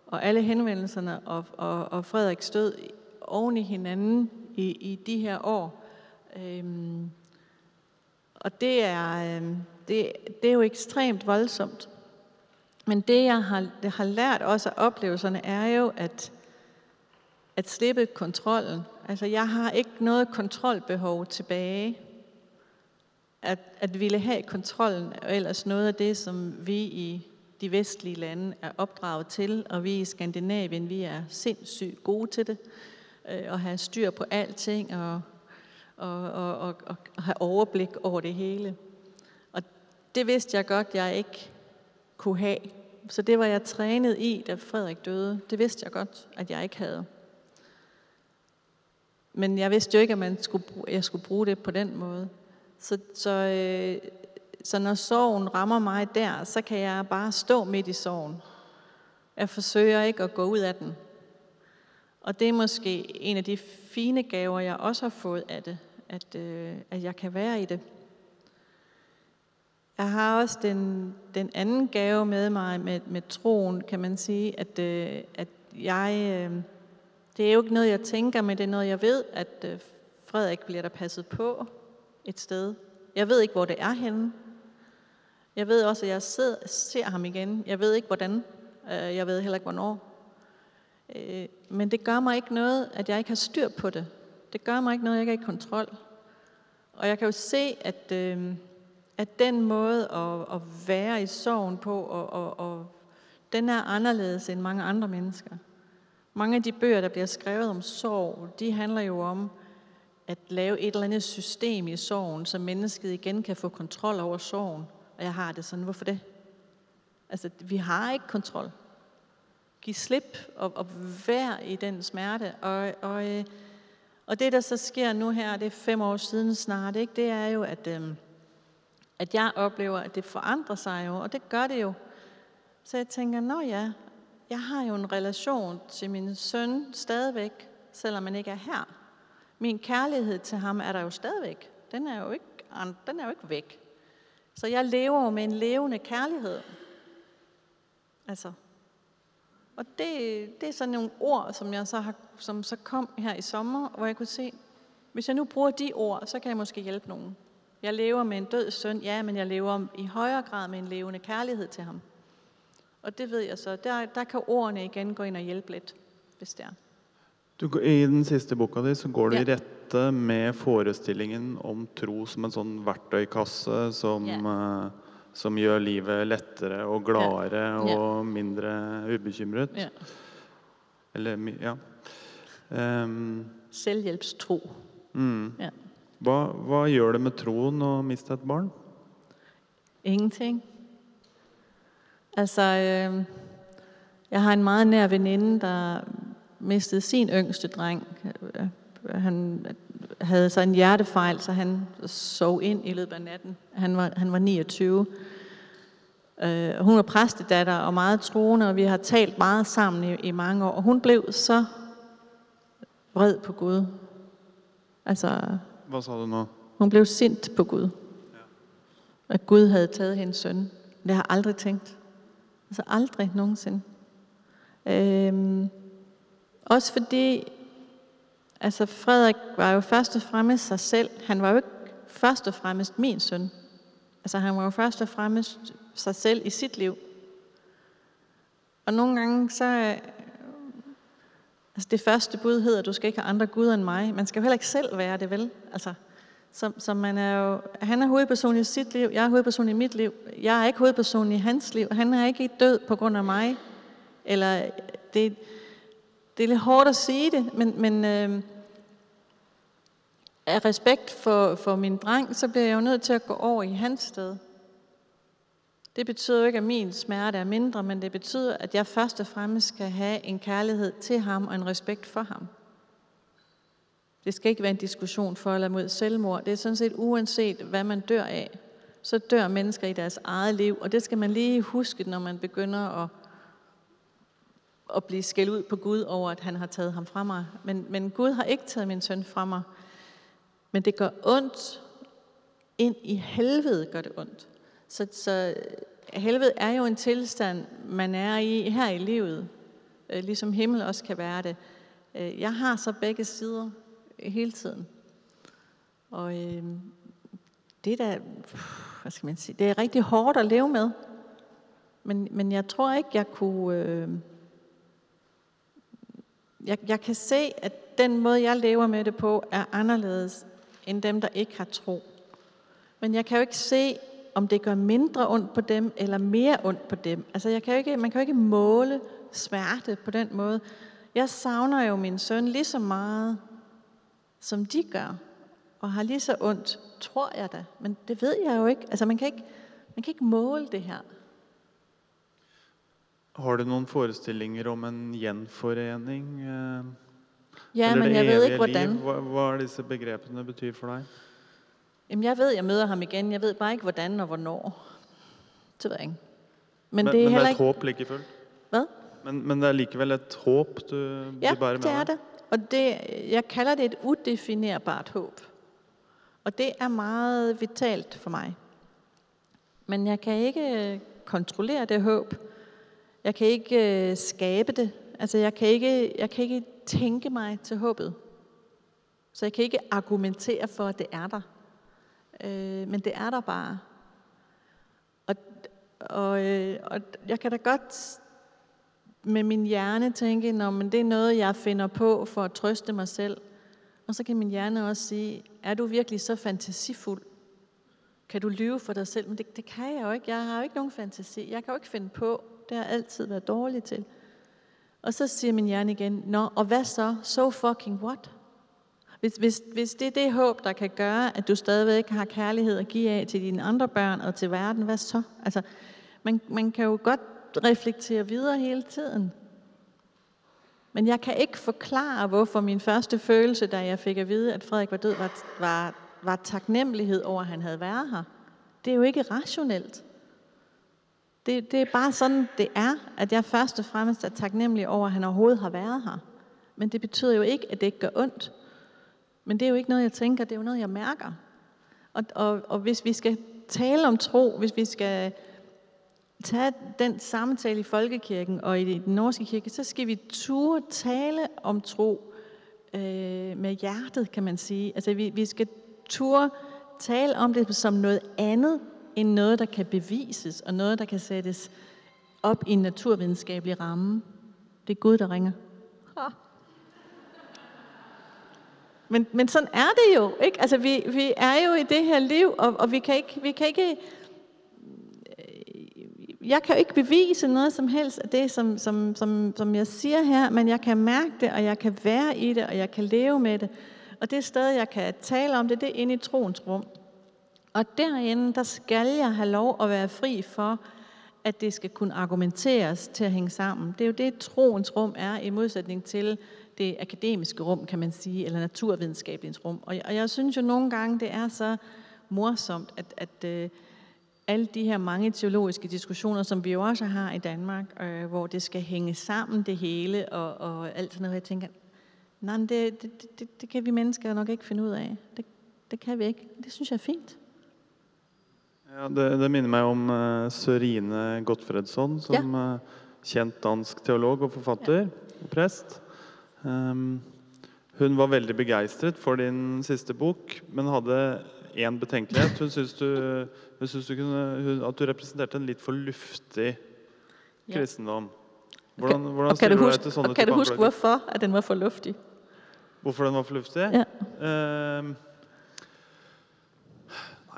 og alle henvendelserne og, og, og Frederiks død oven i hinanden i, i de her år. Øh, og det er, øhm, det, det er jo ekstremt voldsomt. Men det, jeg har, det har lært også af oplevelserne, er jo at, at slippe kontrollen. Altså, jeg har ikke noget kontrolbehov tilbage. At, at ville have kontrollen er ellers noget af det, som vi i de vestlige lande er opdraget til, og vi i Skandinavien, vi er sindssygt gode til det, øh, at have styr på alting og, og, og, og, og have overblik over det hele. Og det vidste jeg godt, jeg ikke kunne have. Så det var jeg trænet i, da Frederik døde. Det vidste jeg godt, at jeg ikke havde. Men jeg vidste jo ikke, at man skulle, jeg skulle bruge det på den måde. Så, så, øh, så når sorgen rammer mig der, så kan jeg bare stå midt i sorgen. Jeg forsøger ikke at gå ud af den. Og det er måske en af de fine gaver, jeg også har fået af det, at, øh, at jeg kan være i det. Jeg har også den, den anden gave med mig med, med troen, kan man sige, at, øh, at jeg, øh, det er jo ikke noget, jeg tænker, men det er noget, jeg ved, at øh, Frederik bliver der passet på et sted. Jeg ved ikke, hvor det er henne. Jeg ved også, at jeg sidder, ser ham igen. Jeg ved ikke, hvordan. Øh, jeg ved heller ikke, hvornår. Øh, men det gør mig ikke noget, at jeg ikke har styr på det. Det gør mig ikke noget, at jeg ikke er i kontrol. Og jeg kan jo se, at, øh, at den måde at, at være i sorgen på, og, og, og, den er anderledes end mange andre mennesker. Mange af de bøger, der bliver skrevet om sorg, de handler jo om at lave et eller andet system i sorgen, så mennesket igen kan få kontrol over sorgen. Og jeg har det sådan, hvorfor det? Altså, vi har ikke kontrol give slip og, og være i den smerte. Og, og, øh, og det, der så sker nu her, det er fem år siden snart, ikke? det er jo, at, øhm, at jeg oplever, at det forandrer sig jo, og det gør det jo. Så jeg tænker, nå ja, jeg har jo en relation til min søn stadigvæk, selvom man ikke er her. Min kærlighed til ham er der jo stadigvæk. Den er jo ikke, den er jo ikke væk. Så jeg lever jo med en levende kærlighed. Altså. Og det, det er sådan nogle ord, som jeg så har, som så kom her i sommer, hvor jeg kunne se, hvis jeg nu bruger de ord, så kan jeg måske hjælpe nogen. Jeg lever med en død søn, ja, men jeg lever i højere grad med en levende kærlighed til ham. Og det ved jeg så. Der, der kan ordene igen gå ind og hjælpe lidt, hvis det er. Du, I den siste boka di så går du Ja. i rette med forestillingen om tro som en sånn verktøykasse som, Ja. Som gjør livet lettere og gladere Ja. og mindre ubekymret. Ja. Eller, ja. Ehm, Selvhjælpstro. mm. Ja. hva, hva gjør det med troen å miste et barn? Ingenting. Altså, øh, jeg har en meget nær veninde, der mistede sin yngste dreng. Øh, Han havde så en hjertefejl, så han sov ind i løbet af natten. Han var, han var 29. Øh, hun var præstedatter og meget troende, og vi har talt meget sammen i, i mange år. Og hun blev så vred på Gud. Altså, Hva sa du nå? hun blev sint på Gud. At Gud havde taget hendes søn. Det har jeg aldrig tænkt. Altså aldrig nogensinde. Øhm, også fordi, altså Frederik var jo først og fremmest sig selv. Han var jo ikke først og fremmest min søn. Altså han var jo først og fremmest sig selv i sit liv. Og nogle gange så, øh, altså det første bud hedder, at du skal ikke have andre guder end mig. Man skal jo heller ikke selv være det, vel? Altså, så, så man er jo, han er hovedperson i sit liv, jeg er hovedperson i mit liv. Jeg er ikke hovedperson i hans liv. Han er ikke død på grund af mig. Eller det, det er lidt hårdt at sige det, men, men øh, af respekt for, for min dreng, så bliver jeg jo nødt til at gå over i hans sted. Det betyder jo ikke, at min smerte er mindre, men det betyder, at jeg først og fremmest skal have en kærlighed til ham og en respekt for ham. Det skal ikke være en diskussion for eller mod selvmord. Det er sådan set uanset, hvad man dør af. Så dør mennesker i deres eget liv, og det skal man lige huske, når man begynder at, at blive skældt ud på Gud over, at han har taget ham fra mig. Men, men Gud har ikke taget min søn fra mig. Men det gør ondt. Ind i helvede gør det ondt. Så, så helvede er jo en tilstand, man er i her i livet, øh, ligesom himmel også kan være det. Øh, jeg har så begge sider hele tiden. Og øh, det er hvad skal man sige, det er rigtig hårdt at leve med. Men, men jeg tror ikke, jeg kunne, øh, jeg, jeg kan se, at den måde, jeg lever med det på, er anderledes end dem, der ikke har tro. Men jeg kan jo ikke se, om det gør mindre ondt på dem, eller mere ondt på dem. Altså, jeg kan jo ikke, man kan jo ikke måle smerte på den måde. Jeg savner jo min søn lige så meget, som de gør, og har lige så ondt, tror jeg da. Men det ved jeg jo ikke. Altså, man kan ikke, man kan ikke måle det her. Har du noen forestillinger om en gjenforening? eh, Ja, eller men det jeg ved ikke, hvordan. liv? Hva, hva er disse begrepene betyr for deg? Jamen, jeg ved, jeg møder ham igen. Jeg ved bare ikke, hvordan og hvornår. Det ved jeg ikke. Men, Men, det er men det er et ikke... håp like fullt? Hvad? Men, men det er likevel et håp du, Ja, du bærer med det er det. Og det, jeg kalder det et udefinerbart håb. Og det er meget vitalt for mig. Men jeg kan ikke kontrollere det håb. Jeg kan ikke øh, skabe det. Altså, jeg kan ikke, jeg kan ikke tænke mig til håbet. Så jeg kan ikke argumentere for, at det er der. Øh, men det er der bare. Og, og, øh, og jeg kan da godt med min hjerne tænke, Nå, men det er noget, jeg finder på for at trøste mig selv. Og så kan min hjerne også sige, er du virkelig så fantasifuld? Kan du lyve for dig selv? Men det, det kan jeg jo ikke. Jeg har jo ikke nogen fantasi. Jeg kan jo ikke finde på. Det har jeg altid været dårlig til. Og så siger min hjerne igen, Nå, og hvad så? So fucking what? Hvis, hvis, hvis det er det håb, der kan gøre, at du stadigvæk har kærlighed at give af til dine andre børn og til verden, hvad så? Altså, man, man kan jo godt reflektere videre hele tiden. Men jeg kan ikke forklare, hvorfor min første følelse, da jeg fik at vide, at Frederik var død, var, var, var taknemmelighed over, at han havde været her. Det er jo ikke rationelt. Det, det er bare sådan, det er, at jeg først og fremmest er taknemmelig over, at han overhovedet har været her. Men det betyder jo ikke, at det ikke gør ondt. Men det er jo ikke noget, jeg tænker, det er jo noget, jeg mærker. Og, og, og hvis vi skal tale om tro, hvis vi skal tage den samtale i folkekirken og i den norske kirke, så skal vi turde tale om tro øh, med hjertet, kan man sige. Altså vi, vi skal turde tale om det som noget andet, end noget, der kan bevises, og noget, der kan sættes op i en naturvidenskabelig ramme. Det er Gud, der ringer. Ha. Men, men sådan er det jo, ikke? Altså, vi, vi er jo i det her liv, og, og vi kan ikke, vi kan ikke jeg kan jo ikke bevise noget som helst af det, som, som, som, som jeg siger her, men jeg kan mærke det, og jeg kan være i det, og jeg kan leve med det. Og det sted, jeg kan tale om det, det er inde i troens rum. Og derinde, der skal jeg have lov at være fri for, at det skal kunne argumenteres til at hænge sammen. Det er jo det, troens rum er, i modsætning til det akademiske rum, kan man sige, eller naturvidenskabelige rum. Og jeg, og jeg synes jo nogle gange, det er så morsomt, at, at øh, alle de her mange teologiske diskussioner, som vi jo også har i Danmark, øh, hvor det skal hænge sammen det hele, og, og alt sådan noget, jeg tænker, nej, det, det, det, det kan vi mennesker nok ikke finde ud af. Det, det kan vi ikke. Det synes jeg er fint. Ja, det, det minner meg om uh, Sørine Gottfredsson, som uh, kjent dansk teolog og forfatter og prest. Um, hun var veldig begeistret for din siste bok, men hadde én betenkelighet. Hun syntes, du, hun syntes du kunne, hun, at du representerte en litt for luftig Ja. kristendom. Hvordan, hvordan og kan du stiller du deg til sånne og kan du huske hvorfor at den var for luftig? Hvorfor den var for luftig? Ja. Nei,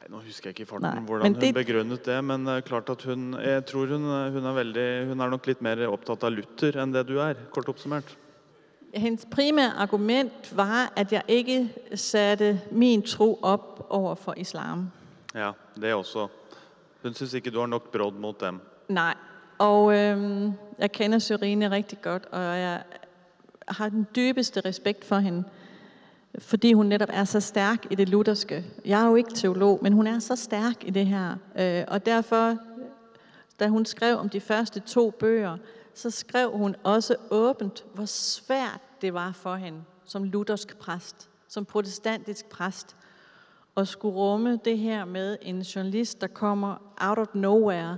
nå husker jeg ikke i farten Nei, hvordan hun det- begrunnet det, men det er klart at hun Jeg tror hun, hun er veldig Hun er nok litt mer opptatt av Luther enn det du er, kort oppsummert. Hendes primære argument var, at jeg ikke satte min tro op over for islam. Ja, det også. Hun syns ikke du har nok brodd mot dem. Nej, og øhm, jeg kender Sørine rigtig godt, og jeg har den dybeste respekt for hende, fordi hun netop er så stærk i det lutherske. Jeg er jo ikke teolog, men hun er så stærk i det her, øh, og derfor, da hun skrev om de første to bøger, så skrev hun også åbent, hvor svært det var for hende som luthersk præst, som protestantisk præst, at skulle rumme det her med en journalist, der kommer out of nowhere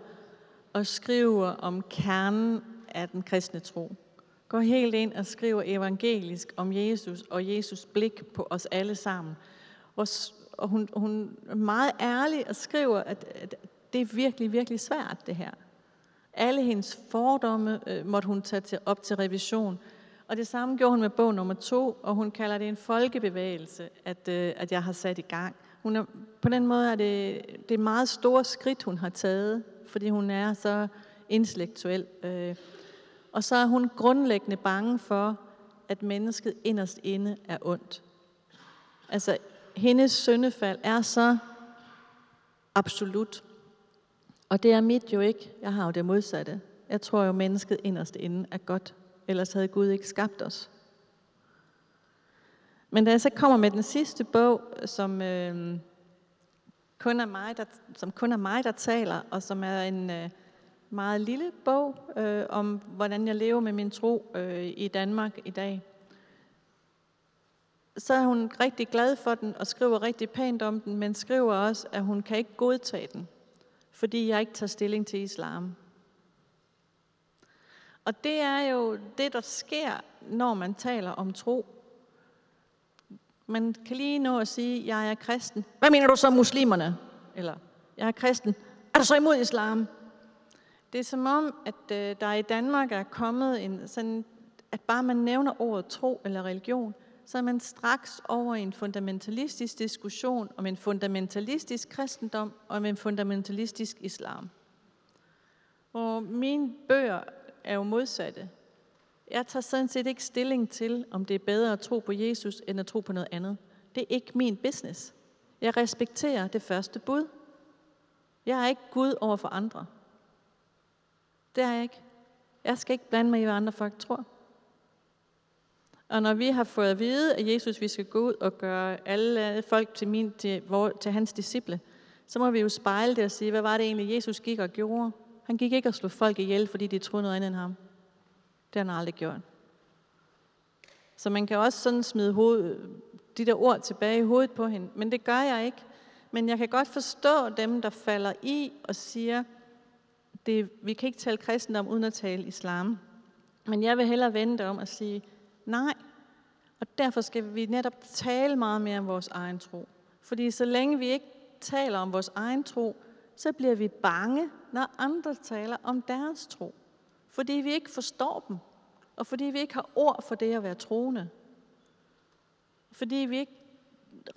og skriver om kernen af den kristne tro. Går helt ind og skriver evangelisk om Jesus og Jesus blik på os alle sammen. Og, og hun, hun er meget ærlig og skriver, at, at det er virkelig, virkelig svært det her. Alle hendes fordomme øh, måtte hun tage til, op til revision. Og det samme gjorde hun med bog nummer to, og hun kalder det en folkebevægelse, at, øh, at jeg har sat i gang. Hun er, på den måde er det, det er meget store skridt, hun har taget, fordi hun er så intellektuel. Øh, og så er hun grundlæggende bange for, at mennesket inderst inde er ondt. Altså, hendes syndefald er så absolut. Og det er mit jo ikke. Jeg har jo det modsatte. Jeg tror jo, mennesket inderst inde er godt. Ellers havde Gud ikke skabt os. Men da jeg så kommer med den sidste bog, som, øh, kun, er mig, der, som kun er mig, der taler, og som er en øh, meget lille bog øh, om, hvordan jeg lever med min tro øh, i Danmark i dag, så er hun rigtig glad for den og skriver rigtig pænt om den, men skriver også, at hun kan ikke godtage den, fordi jeg ikke tager stilling til islam. Og det er jo det, der sker, når man taler om tro. Man kan lige nå at sige, jeg er kristen. Hvad mener du så muslimerne? Eller, jeg er kristen. Er du så imod islam? Det er som om, at øh, der i Danmark er kommet en sådan, at bare man nævner ordet tro eller religion, så er man straks over i en fundamentalistisk diskussion om en fundamentalistisk kristendom og om en fundamentalistisk islam. Og mine bøger er jo modsatte. Jeg tager sådan set ikke stilling til, om det er bedre at tro på Jesus, end at tro på noget andet. Det er ikke min business. Jeg respekterer det første bud. Jeg er ikke Gud over for andre. Det er jeg ikke. Jeg skal ikke blande mig i, hvad andre folk tror. Og når vi har fået at vide, at Jesus vi skal gå ud og gøre alle folk til, min, til, vor, til hans disciple, så må vi jo spejle det og sige, hvad var det egentlig, Jesus gik og gjorde? Han gik ikke og slog folk ihjel, fordi de troede noget andet end ham. Det har han aldrig gjort. Så man kan også sådan smide hoved, de der ord tilbage i hovedet på hende. Men det gør jeg ikke. Men jeg kan godt forstå dem, der falder i og siger, det, vi kan ikke tale kristendom uden at tale islam. Men jeg vil hellere vente om at sige, nej. Og derfor skal vi netop tale meget mere om vores egen tro. Fordi så længe vi ikke taler om vores egen tro, så bliver vi bange, når andre taler om deres tro. Fordi vi ikke forstår dem, og fordi vi ikke har ord for det at være troende. Fordi vi ikke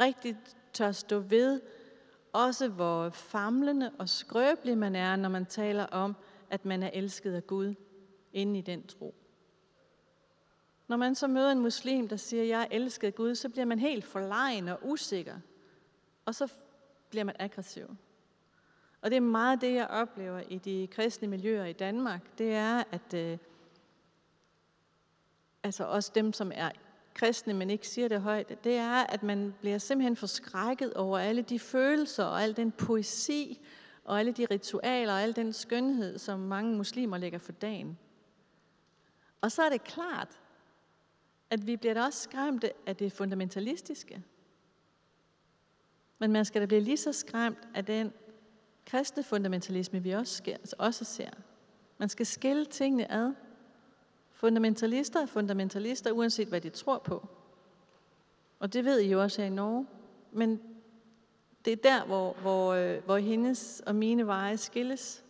rigtig tør stå ved, også hvor famlende og skrøbelig man er, når man taler om, at man er elsket af Gud inde i den tro. Når man så møder en muslim, der siger, jeg er elsket af Gud, så bliver man helt forlegen og usikker. Og så bliver man aggressiv. Og det er meget det, jeg oplever i de kristne miljøer i Danmark. Det er, at øh, altså også dem, som er kristne, men ikke siger det højt, det er, at man bliver simpelthen forskrækket over alle de følelser og al den poesi og alle de ritualer og al den skønhed, som mange muslimer lægger for dagen. Og så er det klart, at vi bliver da også skræmte af det fundamentalistiske. Men man skal da blive lige så skræmt af den kristne fundamentalisme, vi også, sker, altså også ser. Man skal skille tingene ad. Fundamentalister er fundamentalister, uanset hvad de tror på. Og det ved I jo også her i Norge. Men det er der, hvor, hvor, øh, hvor hendes og mine veje skilles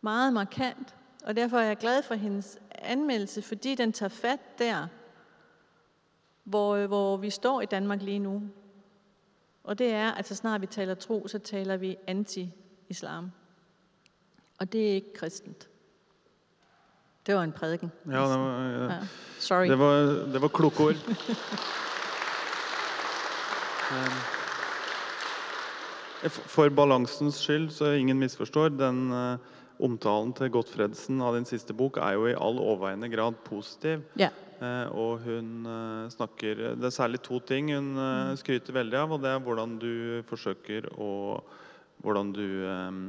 meget markant. Og derfor er jeg glad for hendes anmeldelse, fordi den tager fat der, hvor, øh, hvor vi står i Danmark lige nu. Og det er, at så snart vi taler tro, så taler vi anti-islam. Og det er ikke kristent. Det var en prædiken. Ja, det var, Ja. Sorry. det var, det var kloke ord. For balansens skyld, så ingen misforstår, den eh, omtalen til Gottfredsen av din siste bok er jo i all overveiende grad positiv. Ja. Eh, og hun eh, snakker Det er særlig to ting hun eh, skryter veldig av, og det er hvordan du forsøker å Hvordan du mm,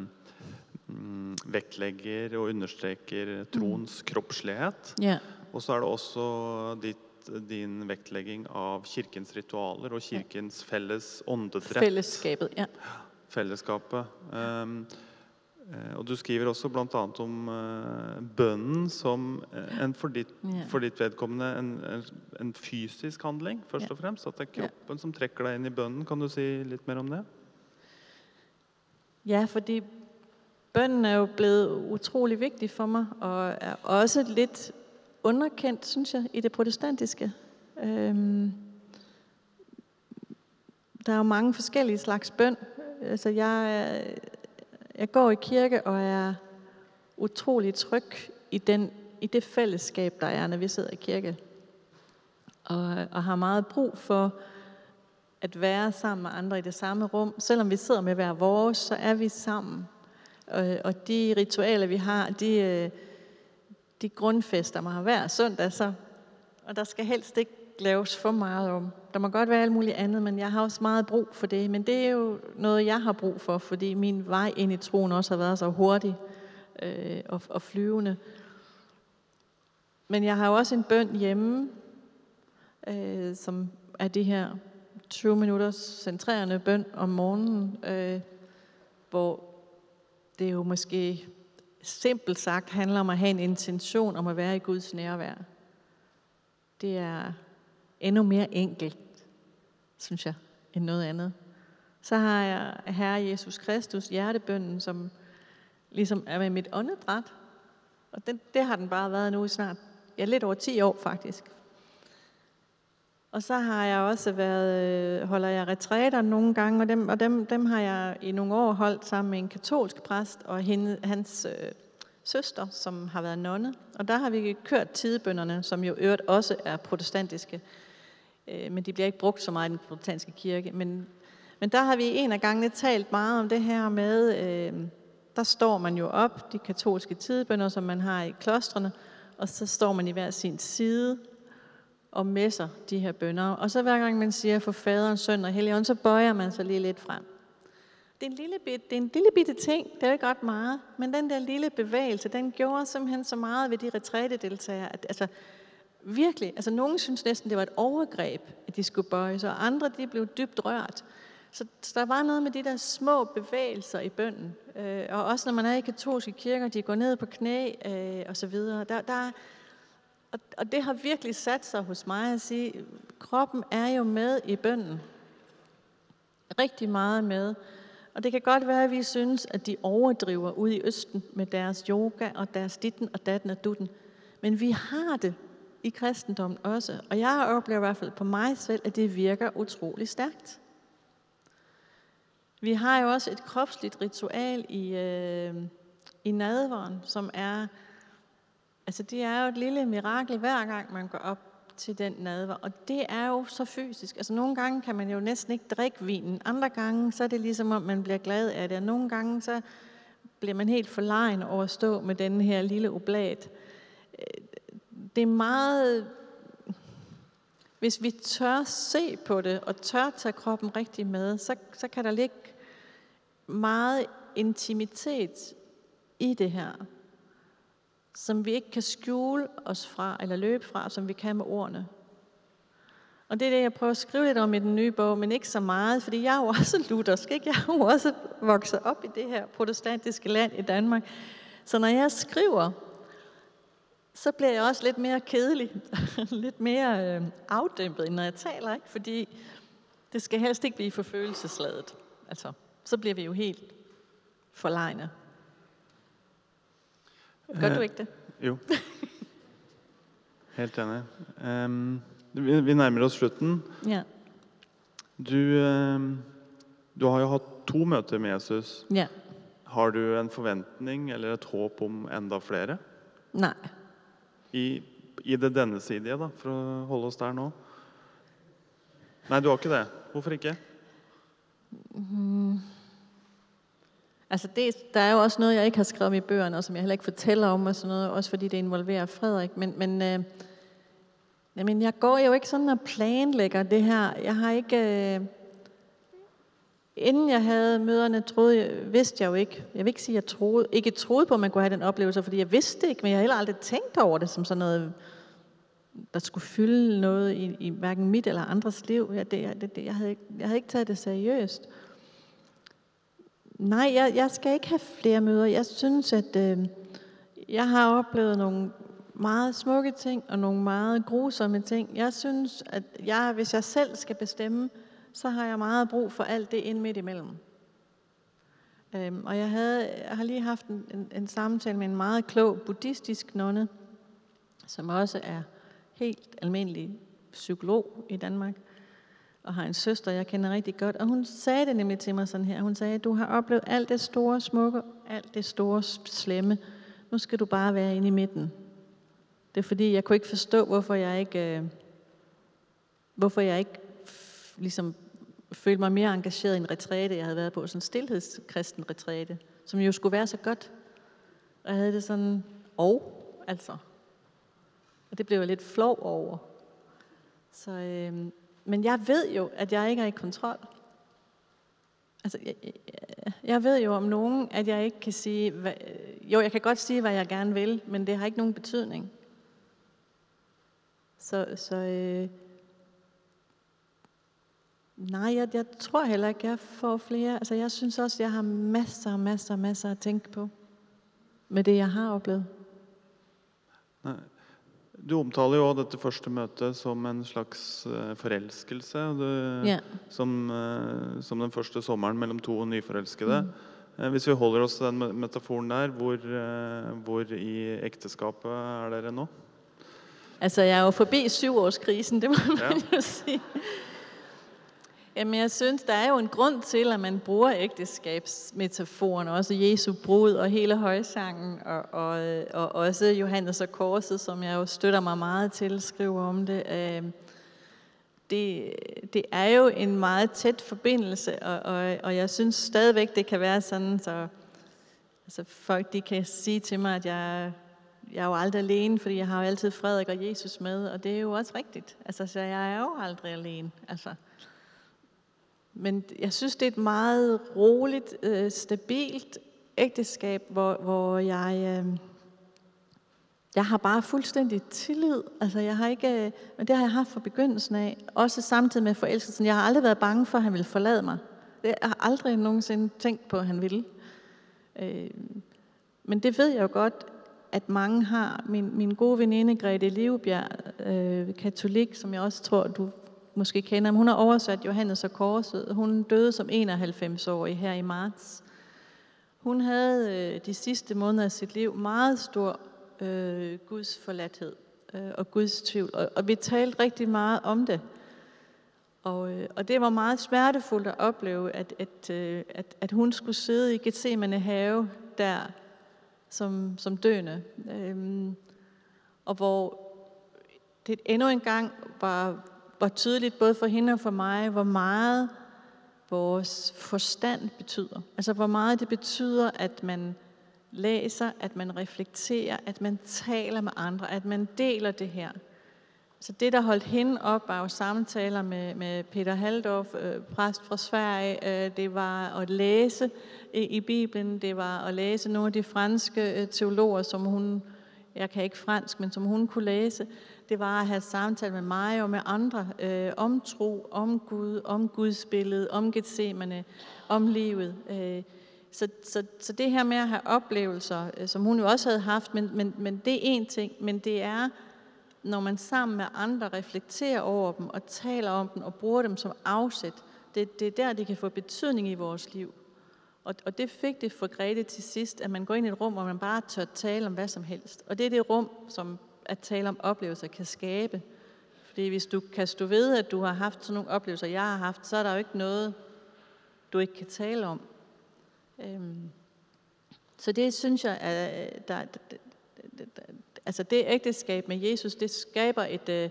vektlegger og understreker troens kroppslighet. Ja. Og så er det også ditt, din vektlegging av kirkens ritualer og kirkens felles åndedrett. Fællesskabet, ja. Fellesskapet. Um, og du skriver også bl.a. om eh, bønnen som eh, en for ditt, for ditt vedkommende en, en, fysisk handling, først og fremst. At det er kroppen som trekker deg inn i bønnen. Kan du si litt mer om det? Ja, fordi bønden er jo blevet utrolig vigtig for mig, og er også lidt underkendt, synes jeg, i det protestantiske. Øhm, der er jo mange forskellige slags bøn. Altså, jeg, jeg går i kirke og er utrolig tryg i, den, i det fællesskab, der er, når vi sidder i kirke. Og, og har meget brug for at være sammen med andre i det samme rum. Selvom vi sidder med hver vores, så er vi sammen. Og, og de ritualer, vi har, de, øh, de grundfester mig hver søndag. Så, og der skal helst ikke laves for meget om. Der må godt være alt muligt andet, men jeg har også meget brug for det. Men det er jo noget, jeg har brug for, fordi min vej ind i troen også har været så hurtig øh, og, og flyvende. Men jeg har jo også en bøn hjemme, øh, som er det her 20 minutters centrerende bøn om morgenen, øh, hvor det jo måske simpelt sagt handler om at have en intention om at være i Guds nærvær. Det er endnu mere enkelt, synes jeg, end noget andet. Så har jeg Herre Jesus Kristus hjertebønden, som ligesom er med mit åndedræt. Og det, det har den bare været nu i snart, ja, lidt over 10 år faktisk. Og så har jeg også været, øh, holder jeg retræter nogle gange, og dem, og dem, dem har jeg i nogle år holdt sammen med en katolsk præst og hende, hans øh, søster, som har været nonne. Og der har vi kørt tidebønderne, som jo øvrigt også er protestantiske. Øh, men de bliver ikke brugt så meget i den protestantiske kirke. Men, men der har vi en af gangene talt meget om det her med, øh, der står man jo op, de katolske tidebønder, som man har i klostrene, og så står man i hver sin side og messer de her bønder. Og så hver gang man siger for faderen, søn og helligånd, så bøjer man sig lige lidt frem. Det er en lille, bit, det er en lille bitte ting, det er jo ikke ret meget, men den der lille bevægelse, den gjorde simpelthen så meget ved de retrætedeltagere, at altså, virkelig, altså nogen synes næsten, det var et overgreb, at de skulle bøje sig, og andre de blev dybt rørt. Så, så der var noget med de der små bevægelser i bønden, øh, og også når man er i katolske kirker, de går ned på knæ øh, og så videre. Der, der, og, og det har virkelig sat sig hos mig at sige, kroppen er jo med i bønden. Rigtig meget med. Og det kan godt være, at vi synes, at de overdriver ud i Østen med deres yoga og deres ditten og datten og dutten. Men vi har det i kristendommen også. Og jeg oplever i hvert fald på mig selv, at det virker utrolig stærkt. Vi har jo også et kropsligt ritual i, øh, i nadveren, som er Altså det er jo et lille mirakel hver gang, man går op til den nadver. Og det er jo så fysisk. Altså nogle gange kan man jo næsten ikke drikke vinen. Andre gange, så er det ligesom om, man bliver glad af det. Og nogle gange, så bliver man helt forlegen over at stå med den her lille oblat. Det er meget... Hvis vi tør se på det, og tør tage kroppen rigtig med, så, så kan der ligge meget intimitet i det her som vi ikke kan skjule os fra eller løbe fra, som vi kan med ordene. Og det er det, jeg prøver at skrive lidt om i den nye bog, men ikke så meget, fordi jeg er jo også luthersk, ikke? Jeg er jo også vokset op i det her protestantiske land i Danmark. Så når jeg skriver, så bliver jeg også lidt mere kedelig, lidt mere øh, afdæmpet, end når jeg taler, ikke? Fordi det skal helst ikke blive for følelsesladet. Altså, så bliver vi jo helt forlegne. Gør du ikke det? Jo. Helt enig. Um, vi, vi nærmer oss slutten. Ja. Du, um, du har jo hatt to møter med Jesus. Ja. Har du en forventning eller et håp om enda flere? Nej. I, i det dennesidige, da, for å holde oss der nå? Nei, du har ikke det. Hvorfor ikke? Mm. Altså det, der er jo også noget, jeg ikke har skrevet om i bøgerne, og som jeg heller ikke fortæller om, og sådan noget, også fordi det involverer Frederik. Men, men, øh, jamen, jeg går jo ikke sådan og planlægger det her. Jeg har ikke... Øh, inden jeg havde møderne, troede jeg, vidste jeg jo ikke. Jeg vil ikke sige, at jeg troede, ikke troede på, at man kunne have den oplevelse, fordi jeg vidste det ikke, men jeg har heller aldrig tænkt over det som sådan noget, der skulle fylde noget i, i hverken mit eller andres liv. Jeg, det, jeg, det, jeg, havde, jeg havde ikke taget det seriøst. Nej, jeg, jeg skal ikke have flere møder. Jeg synes, at øh, jeg har oplevet nogle meget smukke ting og nogle meget grusomme ting. Jeg synes, at jeg, hvis jeg selv skal bestemme, så har jeg meget brug for alt det ind midt imellem. Øhm, og jeg, havde, jeg har lige haft en, en, en samtale med en meget klog buddhistisk nonne, som også er helt almindelig psykolog i Danmark, og har en søster, jeg kender rigtig godt. Og hun sagde det nemlig til mig sådan her. Hun sagde, du har oplevet alt det store smukke, alt det store slemme. Nu skal du bare være inde i midten. Det er fordi, jeg kunne ikke forstå, hvorfor jeg ikke, øh, hvorfor jeg ikke f- ligesom følte mig mere engageret i en retræte, jeg havde været på, sådan en stillhedskristen retræte, som jo skulle være så godt. Og jeg havde det sådan, og, altså. Og det blev jeg lidt flov over. Så, øh, men jeg ved jo, at jeg ikke er i kontrol. Altså, jeg, jeg, ved jo om nogen, at jeg ikke kan sige, hvad, jo, jeg kan godt sige, hvad jeg gerne vil, men det har ikke nogen betydning. Så, så øh, nej, jeg, jeg tror heller ikke, jeg får flere. Altså, jeg synes også, jeg har masser, masser, masser at tænke på med det, jeg har oplevet. Nej, du omtaler jo dette første møtet som en slags eh, forelskelse. Du, Ja. som, eh, som den første sommeren mellom to nyforelskede. Eh, Hvis vi holder oss til den me- metaforen der, hvor, hvor i ekteskapet er dere nå? Altså, jeg er jo forbi syvårskrisen, det må man Ja. jo sige. Jamen, jeg synes, der er jo en grund til, at man bruger ægteskabsmetaforen, også Jesu brud og hele højsangen, og, og, og også Johannes og Korset, som jeg jo støtter mig meget til, skriver om det. Øhm, det, det er jo en meget tæt forbindelse, og, og, og jeg synes stadigvæk, det kan være sådan, så altså folk de kan sige til mig, at jeg, jeg er jo aldrig alene, fordi jeg har jo altid Frederik og Jesus med, og det er jo også rigtigt. Altså, så jeg er jo aldrig alene. Altså. Men jeg synes, det er et meget roligt, øh, stabilt ægteskab, hvor, hvor jeg, øh, jeg har bare fuldstændig tillid. Altså, jeg har ikke, øh, men det har jeg haft fra begyndelsen af. Også samtidig med forelskelsen. Jeg har aldrig været bange for, at han ville forlade mig. Det jeg har aldrig nogensinde tænkt på, at han ville. Øh, men det ved jeg jo godt, at mange har. Min, min gode veninde, Grete Livbjerg, øh, katolik, som jeg også tror, du måske kender, hun har oversat Johannes og Korset. Hun døde som 91-årig her i marts. Hun havde øh, de sidste måneder af sit liv meget stor øh, Guds forladthed øh, og Guds tvivl. Og, og vi talte rigtig meget om det. Og, øh, og det var meget smertefuldt at opleve, at, at, øh, at, at hun skulle sidde i Gethsemane have der som, som døende. Øhm, og hvor det endnu en gang var, var tydeligt, både for hende og for mig, hvor meget vores forstand betyder. Altså hvor meget det betyder, at man læser, at man reflekterer, at man taler med andre, at man deler det her. Så det, der holdt hende op, var jo samtaler med, med Peter Haldorf, øh, præst fra Sverige. Øh, det var at læse i, i Bibelen. Det var at læse nogle af de franske øh, teologer, som hun, jeg kan ikke fransk, men som hun kunne læse. Det var at have samtaler med mig og med andre øh, om tro, om Gud, om Guds billede, om Gethsemane, om livet. Øh, så, så, så det her med at have oplevelser, øh, som hun jo også havde haft, men, men, men det er en ting, men det er når man sammen med andre reflekterer over dem og taler om dem og bruger dem som afsæt, det, det er der, det kan få betydning i vores liv. Og, og det fik det for Grete til sidst, at man går ind i et rum, hvor man bare tør tale om hvad som helst. Og det er det rum, som at tale om oplevelser kan skabe. Fordi hvis du kan stå ved, at du har haft sådan nogle oplevelser, jeg har haft, så er der jo ikke noget, du ikke kan tale om. Øhm, så det synes jeg, at der, der, der, der altså det ægteskab med Jesus, det skaber et, øh,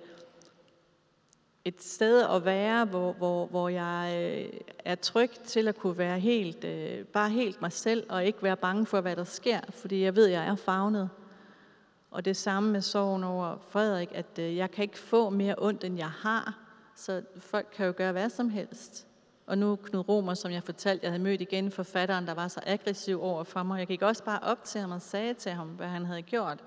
et sted at være, hvor, hvor, hvor jeg øh, er tryg til at kunne være helt, øh, bare helt mig selv, og ikke være bange for, hvad der sker, fordi jeg ved, at jeg er fagnet. Og det samme med sorgen over Frederik, at øh, jeg kan ikke få mere ondt, end jeg har, så folk kan jo gøre hvad som helst. Og nu Knud Romer, som jeg fortalte, jeg havde mødt igen forfatteren, der var så aggressiv over for mig. Jeg gik også bare op til ham og sagde til ham, hvad han havde gjort.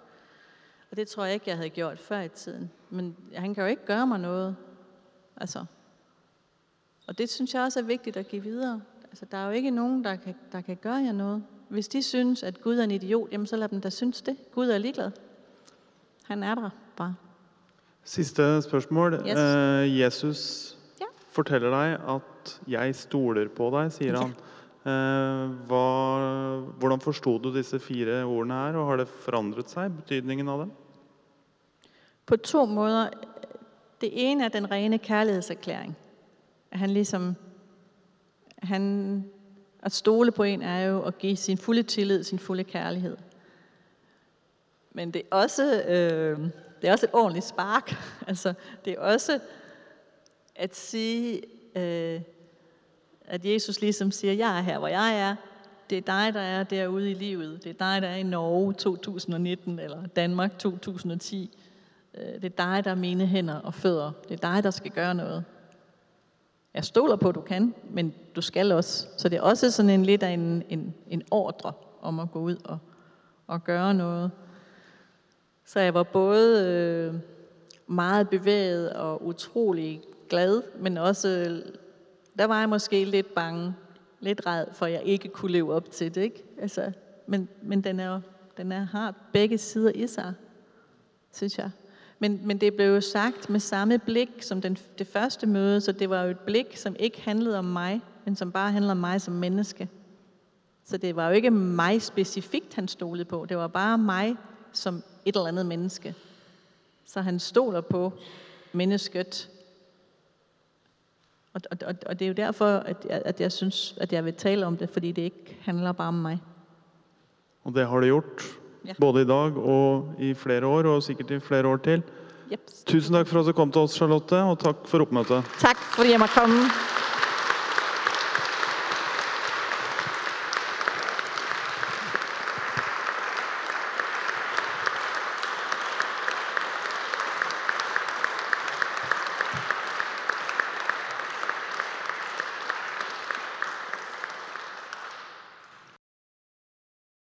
Og det tror jeg ikke, jeg havde gjort før i tiden. Men han kan jo ikke gøre mig noget. Altså. Og det synes jeg også er vigtigt at give videre. Altså, der er jo ikke nogen, der kan, der kan gøre jer noget. Hvis de synes, at Gud er en idiot, jamen så lad dem da synes det. Gud er ligeglad. Han er der bare. Siste spørsmål. Yes. Eh, Jesus Ja. forteller deg at 'jeg stoler på deg', sier han. Eh, hva, hvordan forsto du disse fire ordene her, og har det forandret seg, betydningen av dem? På to måder. Det ene er den rene kærlighedserklæring. At han ligesom, han, at stole på en er jo at give sin fulde tillid, sin fulde kærlighed. Men det er også, øh, det er også et ordentligt spark. Altså, det er også at sige, øh, at Jesus ligesom siger, jeg er her, hvor jeg er. Det er dig, der er derude i livet. Det er dig, der er i Norge 2019 eller Danmark 2010. Øh, det er dig, der er mine hænder og fødder. Det er dig, der skal gøre noget. Jeg stoler på, at du kan, men du skal også. Så det er også sådan en lidt af en, en, en ordre om at gå ud og, og gøre noget. Så jeg var både øh, meget bevæget og utrolig glad, men også, øh, der var jeg måske lidt bange, lidt ræd for, at jeg ikke kunne leve op til det. Ikke? Altså, men men den, er, den er, har begge sider i sig, synes jeg. Men, men det blev jo sagt med samme blik som den, det første møde, så det var jo et blik, som ikke handlede om mig, men som bare handlede om mig som menneske. Så det var jo ikke mig specifikt, han stolede på. Det var bare mig som et eller andet menneske. Så han stoler på mennesket. Og, og, og, og det er jo derfor, at jeg, at jeg synes, at jeg vil tale om det, fordi det ikke handler bare om mig. Og det har det gjort. Ja. Både i dag og i flere år, og sikkert i flere år til. Yep. Tusen takk for at du kom til oss, Charlotte, og takk for oppmøtet. Tak fordi jeg måtte komme.